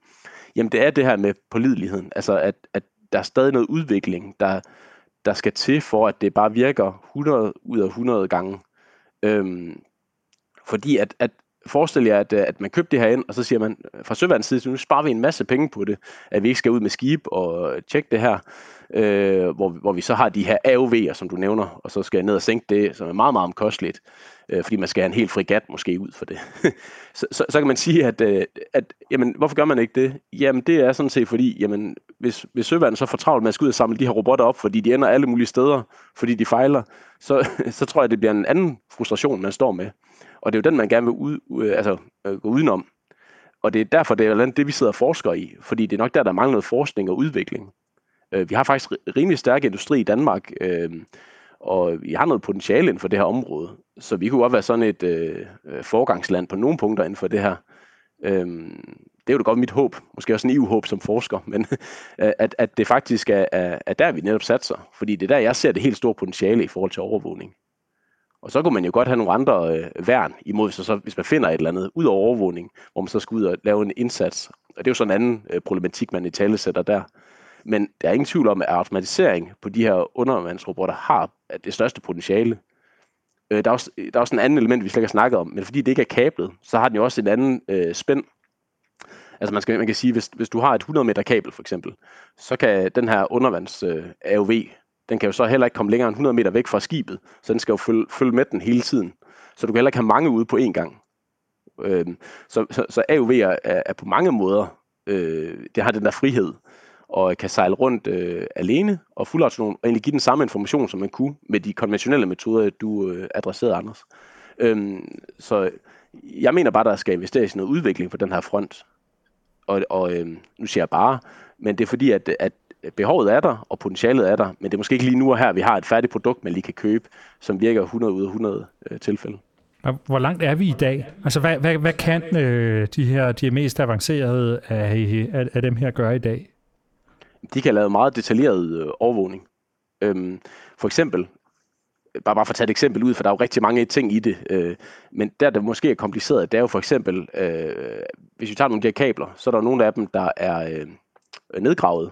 Jamen det er det her med pålideligheden, altså at, at der er stadig noget udvikling, der, der skal til for, at det bare virker 100 ud af 100 gange. Øhm, fordi at, at forestil jer, at, øh, at man købte det her ind, og så siger man øh, fra søvandens side, så nu sparer vi en masse penge på det, at vi ikke skal ud med skib og tjekke det her øh, hvor, hvor vi så har de her AOV'er, som du nævner, og så skal jeg ned og sænke det, som er meget, meget omkosteligt, øh, fordi man skal have en helt frigat måske ud for det. så, så, så kan man sige, at, øh, at jamen, hvorfor gør man ikke det? Jamen det er sådan set fordi, jamen, hvis, hvis søværden så får travlt med at skulle ud og samle de her robotter op, fordi de ender alle mulige steder, fordi de fejler, så, så tror jeg, det bliver en anden frustration, man står med. Og det er jo den, man gerne vil ud, øh, altså, øh, gå udenom. Og det er derfor, det er det, vi sidder og forsker i. Fordi det er nok der, der mangler noget forskning og udvikling. Øh, vi har faktisk rimelig stærk industri i Danmark, øh, og vi har noget potentiale inden for det her område. Så vi kunne godt være sådan et øh, øh forgangsland på nogle punkter inden for det her. Øh, det er jo da godt mit håb, måske også en EU-håb som forsker, men øh, at, at det faktisk er, er, er der, vi netop satser. Fordi det er der, jeg ser det helt store potentiale i forhold til overvågning. Og så kunne man jo godt have nogle andre øh, værn imod sig, så hvis man finder et eller andet ud over overvågning, hvor man så skal ud og lave en indsats. Og det er jo sådan en anden øh, problematik, man i tale sætter der. Men der er ingen tvivl om, at automatisering på de her undervandsrobotter har det største potentiale. Øh, der, er også, der er også en anden element, vi slet ikke har snakket om, men fordi det ikke er kablet, så har den jo også en anden øh, spænd. Altså man, skal, man kan sige, hvis, hvis du har et 100 meter kabel for eksempel, så kan den her undervands øh, AOV, den kan jo så heller ikke komme længere end 100 meter væk fra skibet, så den skal jo følge, følge med den hele tiden. Så du kan heller ikke have mange ude på én gang. Øh, så, så, så AOV'er er, er på mange måder, øh, det har den der frihed og kan sejle rundt øh, alene og fuldautonom, og egentlig give den samme information, som man kunne med de konventionelle metoder, du øh, adresserede, Anders. Øhm, så jeg mener bare, der skal investeres i noget udvikling på den her front. Og, og øh, nu siger jeg bare, men det er fordi, at, at behovet er der, og potentialet er der, men det er måske ikke lige nu og her, vi har et færdigt produkt, man lige kan købe, som virker 100 ud af 100 øh, tilfælde. Hvor langt er vi i dag? Altså, hvad, hvad, hvad kan øh, de her de mest avancerede af, af, af dem her gøre i dag? De kan lave meget detaljeret øh, overvågning. Øhm, for eksempel, bare, bare for at tage et eksempel ud, for der er jo rigtig mange ting i det, øh, men der, der måske er kompliceret, det er jo for eksempel, øh, hvis vi tager nogle af de her kabler, så er der nogle af dem, der er øh, nedgravet,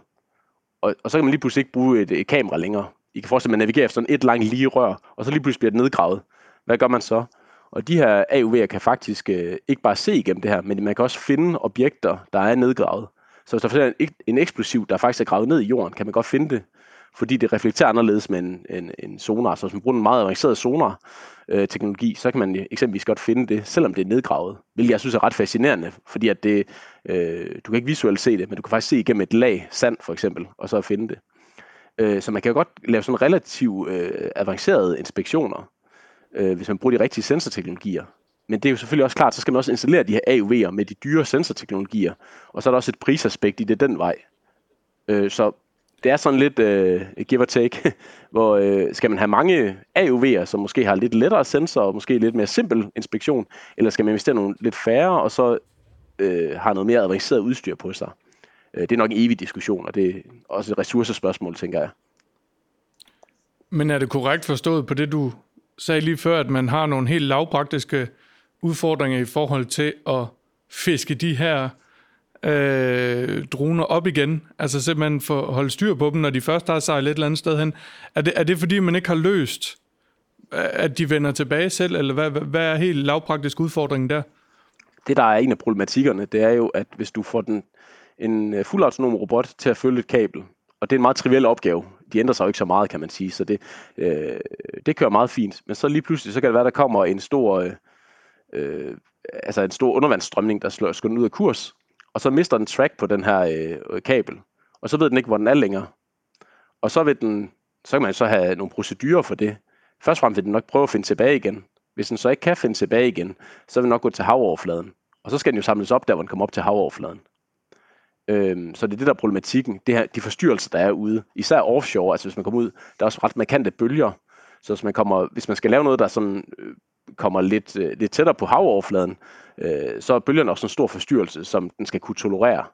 og, og så kan man lige pludselig ikke bruge et, et kamera længere. I kan forestille, at man navigerer efter sådan et langt lige rør, og så lige pludselig bliver det nedgravet. Hvad gør man så? Og de her AUV'er kan faktisk øh, ikke bare se igennem det her, men man kan også finde objekter, der er nedgravet. Så hvis der er en, en eksplosiv, der faktisk er gravet ned i jorden, kan man godt finde det, fordi det reflekterer anderledes med en, en, en sonar. Så hvis man bruger en meget avanceret sonar, øh, teknologi, så kan man eksempelvis godt finde det, selvom det er nedgravet. Hvilket jeg synes er ret fascinerende, fordi at det, øh, du kan ikke visuelt se det, men du kan faktisk se igennem et lag sand for eksempel, og så finde det. Øh, så man kan jo godt lave sådan relativt øh, avancerede inspektioner, øh, hvis man bruger de rigtige sensorteknologier. Men det er jo selvfølgelig også klart, så skal man også installere de her AUV'er med de dyre sensorteknologier, og så er der også et prisaspekt i det den vej. Øh, så det er sådan lidt øh, give or take, hvor øh, skal man have mange AUV'er, som måske har lidt lettere sensor og måske lidt mere simpel inspektion, eller skal man investere nogle lidt færre, og så øh, har noget mere avanceret udstyr på sig? Øh, det er nok en evig diskussion, og det er også et ressourcespørgsmål, tænker jeg. Men er det korrekt forstået på det, du sagde lige før, at man har nogle helt lavpraktiske udfordringer i forhold til at fiske de her øh, droner op igen? Altså simpelthen for at holde styr på dem, når de først har sejlet et eller andet sted hen. Er det, er det fordi, man ikke har løst, øh, at de vender tilbage selv, eller hvad, hvad er helt lavpraktisk udfordringen der? Det, der er en af problematikkerne, det er jo, at hvis du får den, en øh, fuldautonom robot til at følge et kabel, og det er en meget triviel opgave. De ændrer sig jo ikke så meget, kan man sige, så det, øh, det kører meget fint. Men så lige pludselig, så kan det være, der kommer en stor, øh, øh altså en stor undervandsstrømning, der slår den ud af kurs, og så mister den track på den her øh, kabel, og så ved den ikke, hvor den er længere. Og så vil den, så kan man så have nogle procedurer for det. Først og fremmest vil den nok prøve at finde tilbage igen. Hvis den så ikke kan finde tilbage igen, så vil den nok gå til havoverfladen. Og så skal den jo samles op der, hvor den kommer op til havoverfladen. Øhm, så det er det, der er problematikken. Det her, de forstyrrelser, der er ude. Især offshore, altså hvis man kommer ud, der er også ret markante bølger. Så hvis man, kommer, hvis man skal lave noget, der sådan, øh, kommer lidt, øh, lidt tættere på havoverfladen, øh, så er bølgerne også en stor forstyrrelse, som den skal kunne tolerere.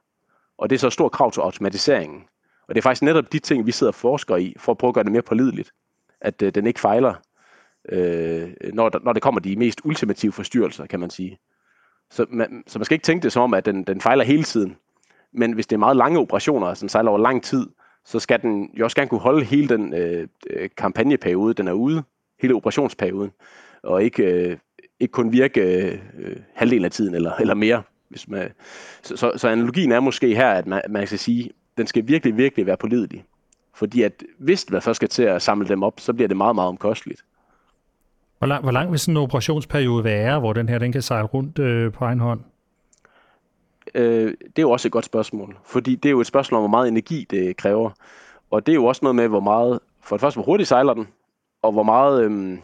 Og det er så et stort krav til automatiseringen. Og det er faktisk netop de ting, vi sidder og forsker i, for at prøve at gøre det mere pålideligt. At øh, den ikke fejler, øh, når, der, når det kommer de mest ultimative forstyrrelser, kan man sige. Så man, så man skal ikke tænke det som om, at den, den fejler hele tiden. Men hvis det er meget lange operationer, som sejler over lang tid, så skal den jo også gerne kunne holde hele den øh, øh kampagneperiode, den er ude, hele operationsperioden, og ikke, øh, ikke kun virke øh, halvdelen af tiden eller, eller mere. Hvis man, så, så, så analogien er måske her, at man, man skal sige, den skal virkelig, virkelig være pålidelig. Fordi at hvis man først skal til at samle dem op, så bliver det meget, meget omkosteligt. Hvor lang, hvor lang vil sådan en operationsperiode være, hvor den her den kan sejle rundt øh, på egen hånd? Øh, det er jo også et godt spørgsmål. Fordi det er jo et spørgsmål om, hvor meget energi det kræver. Og det er jo også noget med, hvor meget, for det første, hvor hurtigt sejler den, og hvor meget øh,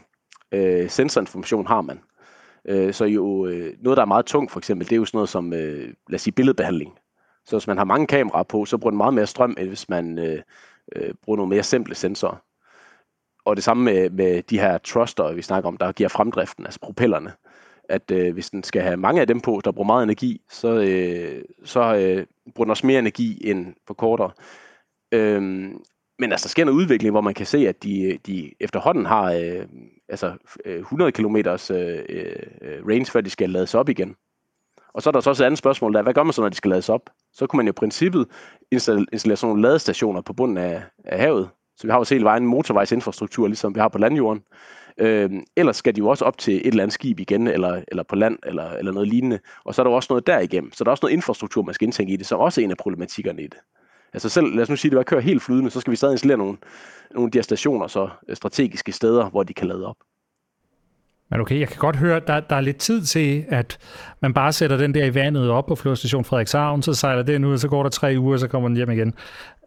øh, sensorinformation har man. Øh, så jo øh, noget, der er meget tungt, for eksempel, det er jo sådan noget som, øh, lad os sige, billedbehandling. Så hvis man har mange kameraer på, så bruger den meget mere strøm, end hvis man øh, øh, bruger nogle mere simple sensorer. Og det samme med, med de her thruster, vi snakker om, der giver fremdriften, altså propellerne. At øh, hvis den skal have mange af dem på, der bruger meget energi, så, øh, så øh, bruger den også mere energi end på kortere. Øhm, men altså, der sker en udvikling, hvor man kan se, at de, de efterhånden har øh, altså øh, 100 km øh, øh, range, før de skal lades op igen. Og så er der så også et andet spørgsmål, der hvad gør man så, når de skal lades op? Så kunne man jo i princippet installere, sådan nogle ladestationer på bunden af, af havet. Så vi har jo hele vejen motorvejsinfrastruktur, ligesom vi har på landjorden. Øh, ellers skal de jo også op til et eller andet skib igen, eller, eller på land, eller, eller noget lignende. Og så er der jo også noget derigennem. Så der er også noget infrastruktur, man skal indtænke i det, som også er en af problematikkerne i det. Altså selv, lad os nu sige, at det var kører helt flydende, så skal vi stadig installere nogle, nogle af de her stationer, så strategiske steder, hvor de kan lade op. Men okay, jeg kan godt høre, at der, der er lidt tid til, at man bare sætter den der i vandet op på flyvestation Frederikshavn, så sejler den ud, og så går der tre uger, og så kommer den hjem igen.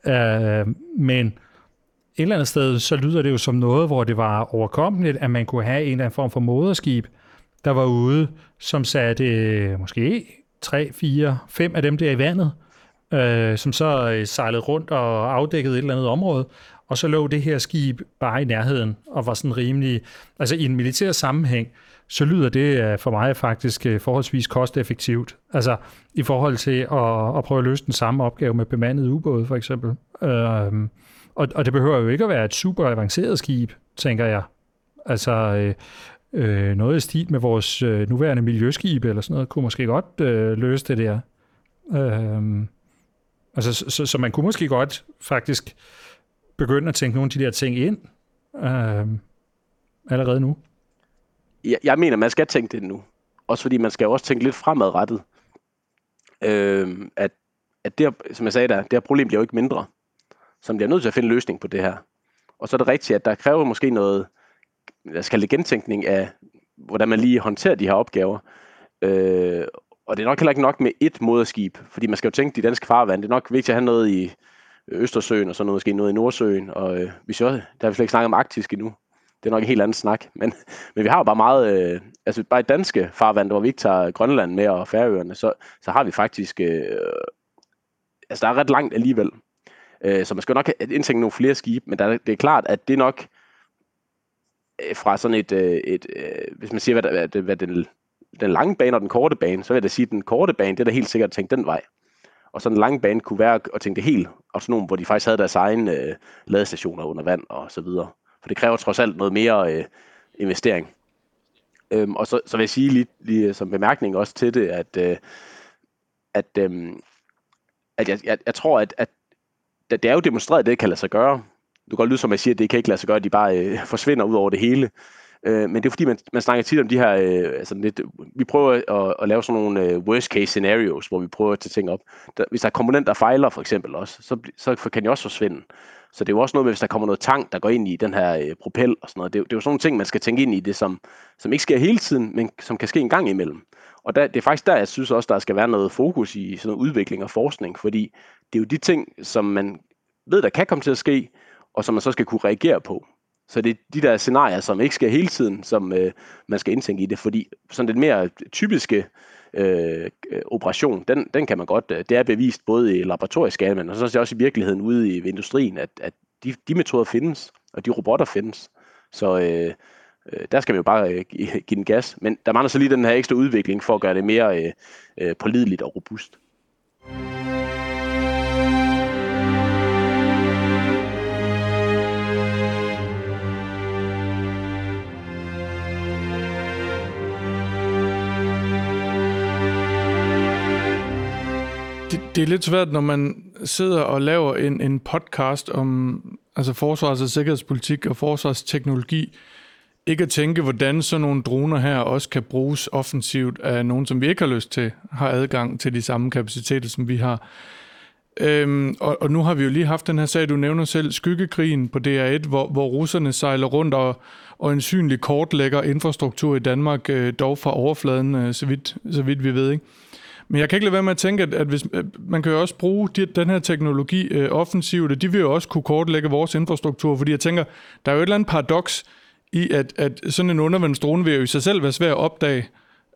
Øh, men et eller andet sted, så lyder det jo som noget, hvor det var overkommeligt, at man kunne have en eller anden form for moderskib, der var ude, som satte øh, måske tre, fire, fem af dem der i vandet, øh, som så øh, sejlede rundt og afdækkede et eller andet område, og så lå det her skib bare i nærheden og var sådan rimelig, altså i en militær sammenhæng, så lyder det øh, for mig faktisk øh, forholdsvis kosteffektivt. Altså i forhold til at, at prøve at løse den samme opgave med bemandet ubåde for eksempel. Øhm, og, og det behøver jo ikke at være et super avanceret skib, tænker jeg. Altså øh, øh, noget i stil med vores øh, nuværende miljøskib eller sådan noget, kunne måske godt øh, løse det der. Øhm, altså, så, så, så man kunne måske godt faktisk begynde at tænke nogle af de der ting ind øh, allerede nu. Jeg, jeg mener, man skal tænke det nu. Også fordi man skal også tænke lidt fremadrettet. Øh, at, at det, som jeg sagde der, det her problem bliver jo ikke mindre. Så man bliver nødt til at finde en løsning på det her. Og så er det rigtigt, at der kræver måske noget, jeg skal det gentænkning af, hvordan man lige håndterer de her opgaver. Øh, og det er nok heller ikke nok med ét moderskib, fordi man skal jo tænke de danske farvand. Det er nok vigtigt at have noget i øh, Østersøen, og så noget, måske noget i Nordsøen. Og øh, vi jeg, der har vi slet ikke snakket om Arktisk endnu. Det er nok en helt anden snak. Men, men vi har jo bare meget, øh, altså bare i danske farvand, hvor vi ikke tager Grønland med og Færøerne, så, så har vi faktisk, øh, altså der er ret langt alligevel. Øh, så man skal nok indtænke nogle flere skibe, men der, det er klart, at det nok øh, fra sådan et, øh, et, et hvis man siger, hvad, hvad, hvad den, den lange bane og den korte bane, så vil jeg da sige, at den korte bane, det er da helt sikkert at tænke den vej. Og så den lange bane kunne være at tænke det helt autonom, hvor de faktisk havde deres egne øh, ladestationer under vand og så videre. For det kræver trods alt noget mere øh, investering. Øhm, og så, så vil jeg sige lige, lige som bemærkning også til det, at, øh, at, øh, at jeg, jeg, jeg tror, at, at det er jo demonstreret, at det kan lade sig gøre. Du kan godt lyde som, jeg siger, at det kan ikke lade sig gøre, at de bare øh, forsvinder ud over det hele. Øh, men det er fordi, man, man snakker tit om de her, øh, altså lidt, vi prøver at, at lave sådan nogle øh, worst case scenarios, hvor vi prøver at tage ting op. Der, hvis der er komponenter, der fejler for eksempel også, så, så kan de også forsvinde. Så det er jo også noget med, hvis der kommer noget tang, der går ind i den her øh, propel og sådan noget. Det, det er jo sådan nogle ting, man skal tænke ind i det, som, som ikke sker hele tiden, men som kan ske en gang imellem. Og der, det er faktisk der, jeg synes også, der skal være noget fokus i sådan noget udvikling og forskning, fordi det er jo de ting, som man ved, der kan komme til at ske, og som man så skal kunne reagere på. Så det er de der scenarier, som ikke sker hele tiden, som øh, man skal indtænke i det, fordi sådan den mere typiske øh, operation, den, den kan man godt, øh, det er bevist både i laboratorieskala, men så også i virkeligheden ude i industrien, at, at de, de metoder findes, og de robotter findes. Så øh, øh, der skal vi jo bare øh, give den gas. Men der mangler så lige den her ekstra udvikling for at gøre det mere øh, øh, pålideligt og robust. Det er lidt svært, når man sidder og laver en, en podcast om altså forsvars- og sikkerhedspolitik og forsvarsteknologi, ikke at tænke, hvordan sådan nogle droner her også kan bruges offensivt af nogen, som vi ikke har lyst til, har adgang til de samme kapaciteter, som vi har. Øhm, og, og nu har vi jo lige haft den her sag, du nævner selv, Skyggekrigen på DR1, hvor, hvor russerne sejler rundt og, og en synlig kortlægger infrastruktur i Danmark, øh, dog fra overfladen, øh, så, vidt, så vidt vi ved. Ikke? Men jeg kan ikke lade være med at tænke, at, at hvis, øh, man kan jo også bruge de, den her teknologi øh, offensivt, og de vil jo også kunne kortlægge vores infrastruktur, fordi jeg tænker, der er jo et eller andet paradoks i, at, at sådan en undervandsdrone vil jo i sig selv være svær at opdage,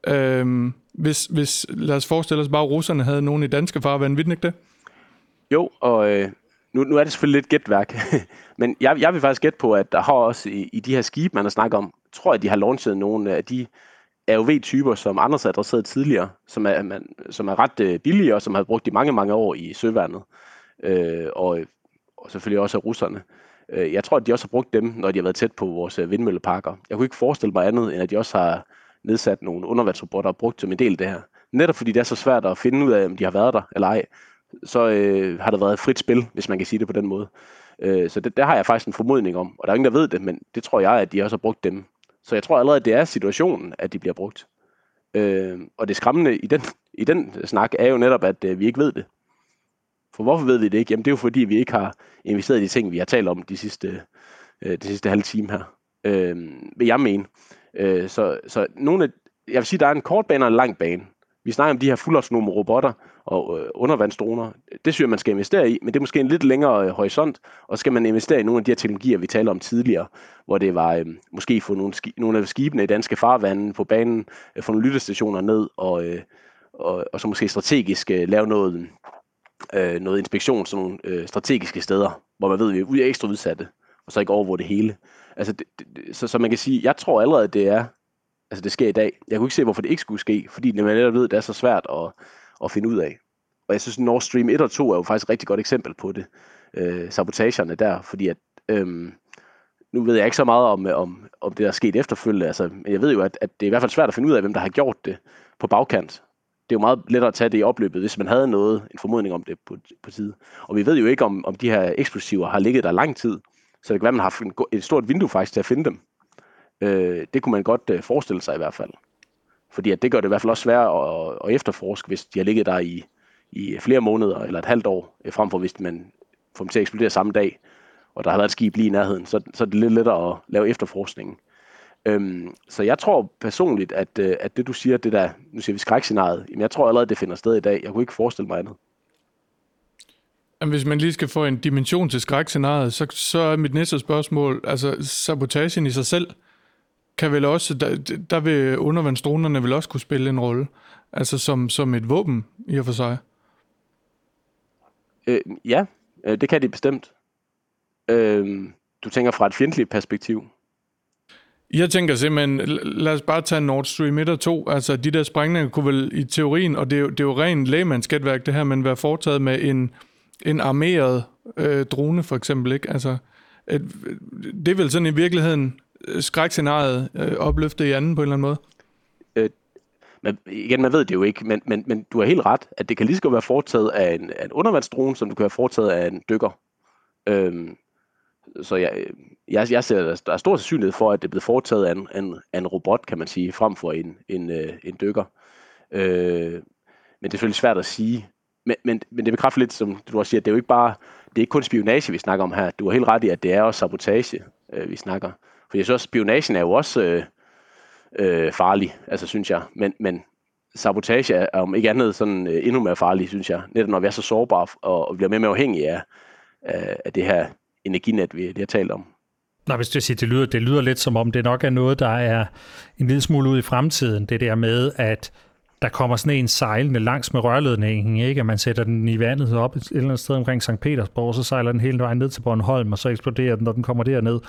øh, hvis, hvis, lad os forestille os bare, at russerne havde nogen i danske farvand, vil ikke det? Jo, og øh, nu, nu er det selvfølgelig lidt gætværk, men jeg, jeg vil faktisk gætte på, at der har også i, i de her skibe, man har snakket om, tror jeg, de har launchet nogle af de AOV-typer, som Anders har adresseret tidligere, som er, man, som er ret øh, billige, og som har brugt i mange, mange år i søværnet. Øh, og, og selvfølgelig også af russerne. Øh, jeg tror, at de også har brugt dem, når de har været tæt på vores øh, vindmølleparker. Jeg kunne ikke forestille mig andet, end at de også har nedsat nogle undervandsrobotter og brugt som en del af det her. Netop fordi det er så svært at finde ud af, om de har været der eller ej, så øh, har det været et frit spil, hvis man kan sige det på den måde. Øh, så det, der har jeg faktisk en formodning om, og der er ingen, der ved det, men det tror jeg, at de også har brugt dem så jeg tror allerede, at det er situationen, at de bliver brugt. Øh, og det skræmmende i den, i den snak er jo netop, at øh, vi ikke ved det. For hvorfor ved vi det ikke? Jamen det er jo fordi, vi ikke har investeret i de ting, vi har talt om de sidste, øh, de sidste halve time her. Øh, vil jeg mene. Øh, så, så nogle af, jeg vil sige, der er en kort bane og en lang bane. Vi snakker om de her fuldautonome robotter og øh, undervandsdroner. Det synes jeg, man skal investere i, men det er måske en lidt længere øh, horisont, og skal man investere i nogle af de her teknologier, vi talte om tidligere, hvor det var øh, måske få nogle, ski, nogle af skibene i danske farvande på banen, øh, få nogle lyttestationer ned, og, øh, og, og så måske strategisk øh, lave noget, øh, noget inspektion, sådan nogle øh, strategiske steder, hvor man ved, at vi er ekstra udsatte, og så ikke overvåge det hele. Altså, det, det, så, så man kan sige, jeg tror allerede, det er altså det sker i dag. Jeg kunne ikke se, hvorfor det ikke skulle ske, fordi man netop ved, at det er så svært at, at finde ud af. Og jeg synes, Nord Stream 1 og 2 er jo faktisk et rigtig godt eksempel på det. Øh, sabotagerne der, fordi at øhm, nu ved jeg ikke så meget om, øh, om, om det, der er sket efterfølgende. Altså, men jeg ved jo, at, at det er i hvert fald svært at finde ud af, hvem der har gjort det på bagkant. Det er jo meget lettere at tage det i opløbet, hvis man havde noget, en formodning om det på, på tid. Og vi ved jo ikke, om, om de her eksplosiver har ligget der lang tid. Så det kan være, at man har haft et stort vindue faktisk til at finde dem. Øh, det kunne man godt øh, forestille sig i hvert fald. Fordi at det gør det i hvert fald også svært at, at efterforske, hvis de har ligget der i, i flere måneder eller et halvt år, øh, frem for hvis man får dem til at eksplodere samme dag, og der har været et skib lige i nærheden, så, så er det lidt lettere at lave efterforskningen. Øhm, så jeg tror personligt, at, øh, at det du siger, det der, nu siger vi skrækscenariet, jamen jeg tror allerede, det finder sted i dag. Jeg kunne ikke forestille mig andet. Hvis man lige skal få en dimension til skrækscenariet, så, så er mit næste spørgsmål, altså sabotagen i sig selv, kan vel også, der, der vil undervandsdronerne vel også kunne spille en rolle, altså som, som et våben i og for sig. Øh, ja, øh, det kan de bestemt. Øh, du tænker fra et fjendtligt perspektiv. Jeg tænker simpelthen, lad os bare tage Nord Stream 1 og 2. Altså, de der sprængninger kunne vel i teorien, og det er jo, det er jo ren lægemandsskattværk, det her, men være foretaget med en, en armeret øh, drone, for eksempel. Ikke? Altså, et, det er vel sådan i virkeligheden Øh, skrækscenariet øh, opløftet i anden på en eller anden måde? Øh, men igen, man ved det jo ikke, men, men, men du har helt ret, at det kan lige så godt være foretaget af en, af en undervandsdrone, som du kan være foretaget af en dykker. Øhm, så jeg, jeg, jeg ser, at der er stor sandsynlighed for, at det er blevet foretaget af en, en, en robot, kan man sige, frem for en, en, øh, en dykker. Øh, men det er selvfølgelig svært at sige. Men, men, men det bekræfter lidt, som du også siger, at det er jo ikke bare, det er ikke kun spionage, vi snakker om her. Du har helt ret i, at det er også sabotage, øh, vi snakker. For jeg synes også, spionagen er jo også øh, øh, farlig, altså synes jeg. Men, men sabotage er, er om ikke andet sådan øh, endnu mere farlig, synes jeg. Netop når vi er så sårbare og, og bliver mere og mere afhængige af, af, af det her energinet, vi lige har talt om. Nej, hvis du siger, det lyder, det lyder lidt som om, det nok er noget, der er en lille smule ud i fremtiden. Det der med, at der kommer sådan en sejlende langs med rørledningen, ikke? at man sætter den i vandet op et eller andet sted omkring St. Petersborg, og så sejler den hele vejen ned til Bornholm, og så eksploderer den, når den kommer derned.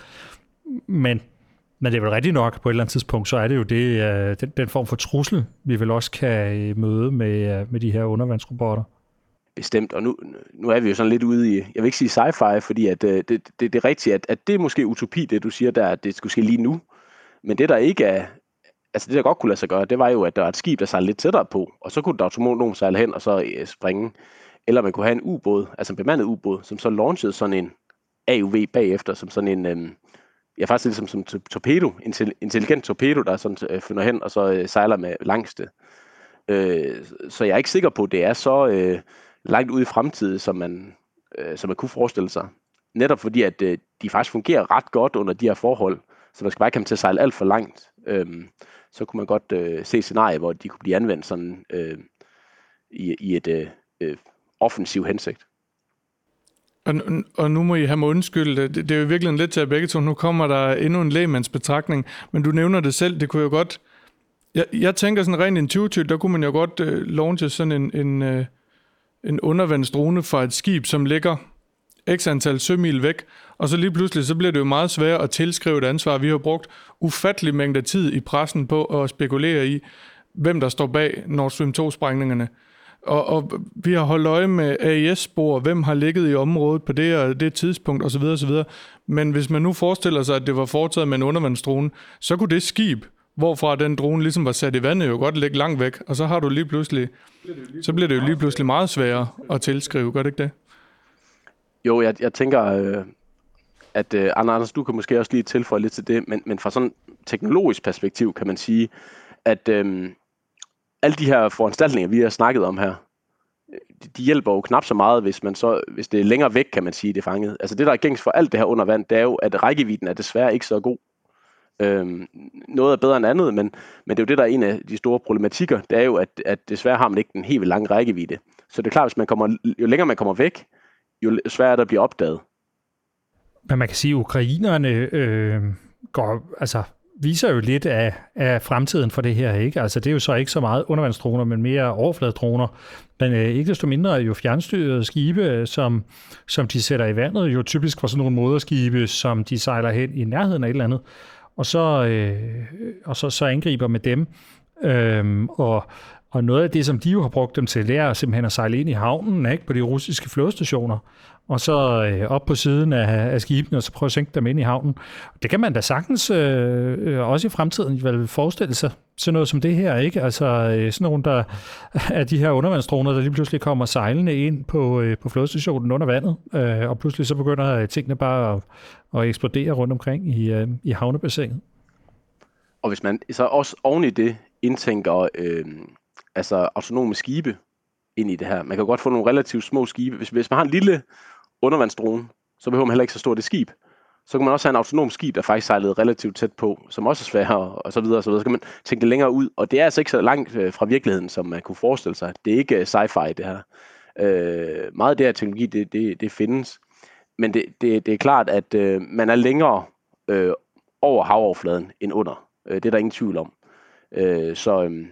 Men, men det er vel rigtigt nok, på et eller andet tidspunkt, så er det jo det, øh, den, den form for trussel, vi vel også kan øh, møde med, øh, med de her undervandsrobotter. Bestemt, og nu, nu er vi jo sådan lidt ude i, jeg vil ikke sige sci-fi, fordi at, øh, det, det, det er rigtigt, at, at det er måske utopi, det du siger der, at det skulle ske lige nu. Men det der ikke er, altså det der godt kunne lade sig gøre, det var jo, at der var et skib, der sejlede lidt tættere på, og så kunne der autonom sejle hen og så øh, springe. Eller man kunne have en ubåd, altså en bemandet ubåd, som så launchede sådan en AUV bagefter, som sådan en, øhm, ja faktisk ligesom som torpedo, en intelligent torpedo, der sådan øh, finder hen og så øh, sejler med langste. Øh, så jeg er ikke sikker på, at det er så øh, langt ude i fremtiden, som man, øh, som man kunne forestille sig. Netop fordi, at øh, de faktisk fungerer ret godt under de her forhold, så man skal bare ikke komme til at sejle alt for langt. Øh, så kunne man godt øh, se scenarier, hvor de kunne blive anvendt sådan øh, i, i et øh, øh offensiv hensigt. Og, og nu må I have mig undskylde, det, det er jo virkelig lidt til at begge to. Nu kommer der endnu en lægemandsbetragtning, men du nævner det selv, det kunne jo godt... Jeg, jeg tænker sådan rent intuitivt, der kunne man jo godt øh, launche sådan en, en, øh, en undervandsdrone fra et skib, som ligger x antal sømil væk, og så lige pludselig, så bliver det jo meget svært at tilskrive et ansvar. Vi har brugt ufattelig mængde tid i pressen på at spekulere i, hvem der står bag Nord Stream 2-sprængningerne. Og, og vi har holdt øje med AIS-spor, hvem har ligget i området på det og det tidspunkt osv. osv. Men hvis man nu forestiller sig, at det var foretaget med en undervandsdrone, så kunne det skib, hvorfra den drone ligesom var sat i vandet, jo godt ligge langt væk. Og så har du lige pludselig, så bliver det jo lige pludselig meget sværere at tilskrive, gør det ikke det? Jo, jeg, jeg tænker, øh, at øh, Anders, du kan måske også lige tilføje lidt til det, men, men fra sådan teknologisk perspektiv kan man sige, at øh, alle de her foranstaltninger, vi har snakket om her, de hjælper jo knap så meget, hvis, man så, hvis det er længere væk, kan man sige, det er fanget. Altså det, der er gængs for alt det her under vand, det er jo, at rækkevidden er desværre ikke så god. Øhm, noget er bedre end andet, men, men det er jo det, der er en af de store problematikker, det er jo, at, at desværre har man ikke den helt lange rækkevidde. Så det er klart, hvis man kommer, jo længere man kommer væk, jo sværere er det at blive opdaget. Men man kan sige, at ukrainerne øh, går, altså, viser jo lidt af, af fremtiden for det her. ikke. Altså Det er jo så ikke så meget undervandsdroner, men mere overfladedroner. Men øh, ikke desto mindre er jo fjernstyrede skibe, som, som de sætter i vandet, jo typisk for sådan nogle moderskibe, som de sejler hen i nærheden af et eller andet, og så, øh, og så, så angriber med dem. Øhm, og og noget af det, som de jo har brugt dem til, det er simpelthen at sejle ind i havnen ikke, på de russiske flådestationer, og så øh, op på siden af, af skibene, og så prøve at sænke dem ind i havnen. Det kan man da sagtens, øh, øh også i fremtiden, vel forestille sig, sådan noget som det her, ikke? Altså øh, sådan nogle, der er de her undervandsdroner, der lige pludselig kommer sejlende ind på, øh, på flådestationen under vandet, øh, og pludselig så begynder tingene bare at, at eksplodere rundt omkring i, øh, i havnebassinet. Og hvis man så også oven i det indtænker øh, altså autonome skibe ind i det her. Man kan godt få nogle relativt små skibe. Hvis, hvis man har en lille undervandsdrone, så behøver man heller ikke så stort et skib. Så kan man også have en autonom skib, der faktisk sejlede relativt tæt på, som også er sværere, og så videre, og så videre. Så kan man tænke længere ud, og det er altså ikke så langt øh, fra virkeligheden, som man kunne forestille sig. Det er ikke øh, sci-fi, det her. Øh, meget af det her teknologi, det, det, det findes. Men det, det, det er klart, at øh, man er længere øh, over havoverfladen end under. Øh, det er der ingen tvivl om. Øh, så, øh,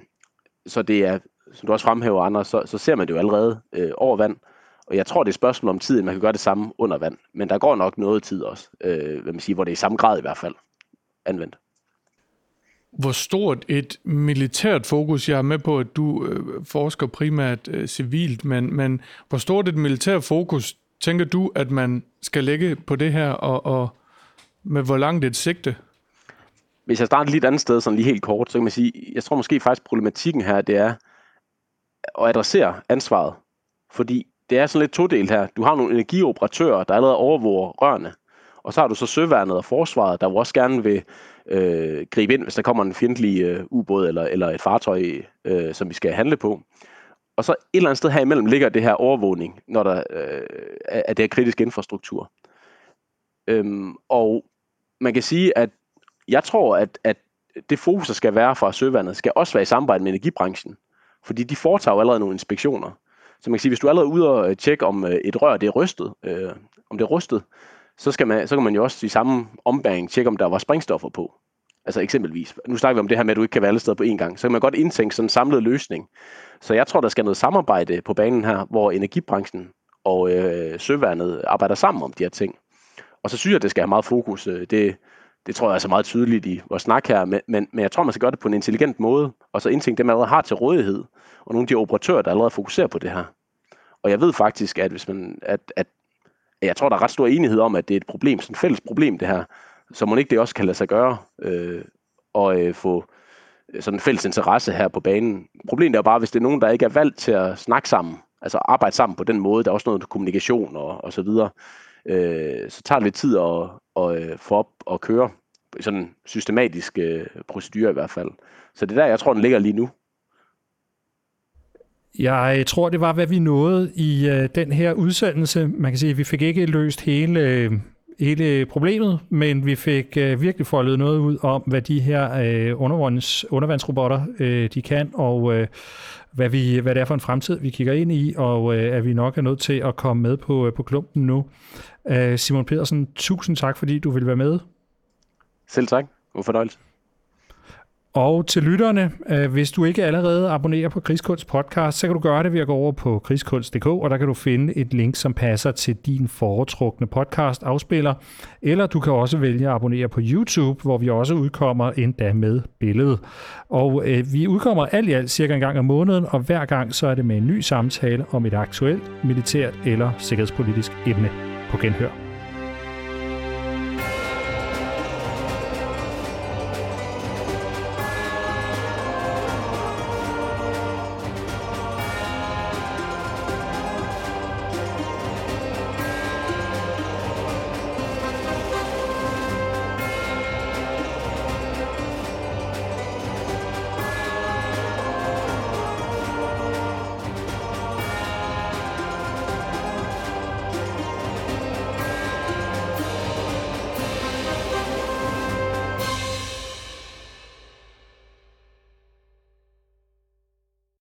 så det er, som du også fremhæver, Anders, så, så ser man det jo allerede øh, over vand. Og jeg tror, det er et spørgsmål om tid, man kan gøre det samme under vand. Men der går nok noget tid også, øh, hvad man siger, hvor det er i samme grad i hvert fald anvendt. Hvor stort et militært fokus, jeg er med på, at du øh, forsker primært øh, civilt, men, men hvor stort et militært fokus tænker du, at man skal lægge på det her, og, og med hvor langt et sigte? Hvis jeg starter lidt andet sted, sådan lige helt kort, så kan man sige, jeg tror måske faktisk problematikken her, det er at adressere ansvaret. Fordi det er sådan lidt todelt her. Du har nogle energioperatører, der allerede overvåger rørene, og så har du så søværnet og forsvaret, der også gerne vil øh, gribe ind, hvis der kommer en fjendtlig øh, ubåd eller, eller et fartøj, øh, som vi skal handle på. Og så et eller andet sted her imellem ligger det her overvågning, når der øh, er det her kritiske infrastruktur. Øhm, og man kan sige, at jeg tror, at, at det fokus, der skal være fra søvandet, skal også være i samarbejde med energibranchen. Fordi de foretager jo allerede nogle inspektioner. Så man kan sige, hvis du er allerede ude og øh, tjekke, om øh, et rør det er rystet, øh, om det er rustet, så, skal man, så kan man jo også i samme ombæring tjekke, om der var sprængstoffer på. Altså eksempelvis, nu snakker vi om det her med, at du ikke kan være alle steder på én gang, så kan man godt indtænke sådan en samlet løsning. Så jeg tror, der skal noget samarbejde på banen her, hvor energibranchen og øh, søværnet arbejder sammen om de her ting. Og så synes jeg, at det skal have meget fokus. Øh, det, det tror jeg er så meget tydeligt i vores snak her, men, men, men jeg tror, man skal gøre det på en intelligent måde, og så indtænke dem, man allerede har til rådighed, og nogle af de operatører, der allerede fokuserer på det her. Og jeg ved faktisk, at hvis man, at, at jeg tror, der er ret stor enighed om, at det er et problem, sådan et fælles problem, det her, så må ikke det også kan lade sig gøre, øh, og øh, få sådan en fælles interesse her på banen. Problemet er bare, hvis det er nogen, der ikke er valgt til at snakke sammen, altså arbejde sammen på den måde, der er også noget kommunikation og, og så videre, øh, så tager det lidt tid at, at, at øh, få op og køre sådan systematisk øh, procedure i hvert fald. Så det er der, jeg tror, den ligger lige nu. Jeg tror, det var, hvad vi nåede i øh, den her udsendelse. Man kan sige, at vi fik ikke løst hele, øh, hele problemet, men vi fik øh, virkelig foldet noget ud om, hvad de her øh, undervands, undervandsrobotter øh, de kan, og øh, hvad, vi, hvad det er for en fremtid, vi kigger ind i, og øh, at vi nok er nødt til at komme med på, øh, på klumpen nu. Øh, Simon Pedersen, tusind tak, fordi du vil være med. Selv tak. God fornøjelse. Og til lytterne, øh, hvis du ikke allerede abonnerer på Krigskunst podcast, så kan du gøre det ved at gå over på krigskunst.dk, og der kan du finde et link, som passer til din foretrukne podcast afspiller. Eller du kan også vælge at abonnere på YouTube, hvor vi også udkommer endda med billede. Og øh, vi udkommer alt i alt cirka en gang om måneden, og hver gang så er det med en ny samtale om et aktuelt, militært eller sikkerhedspolitisk emne på genhør.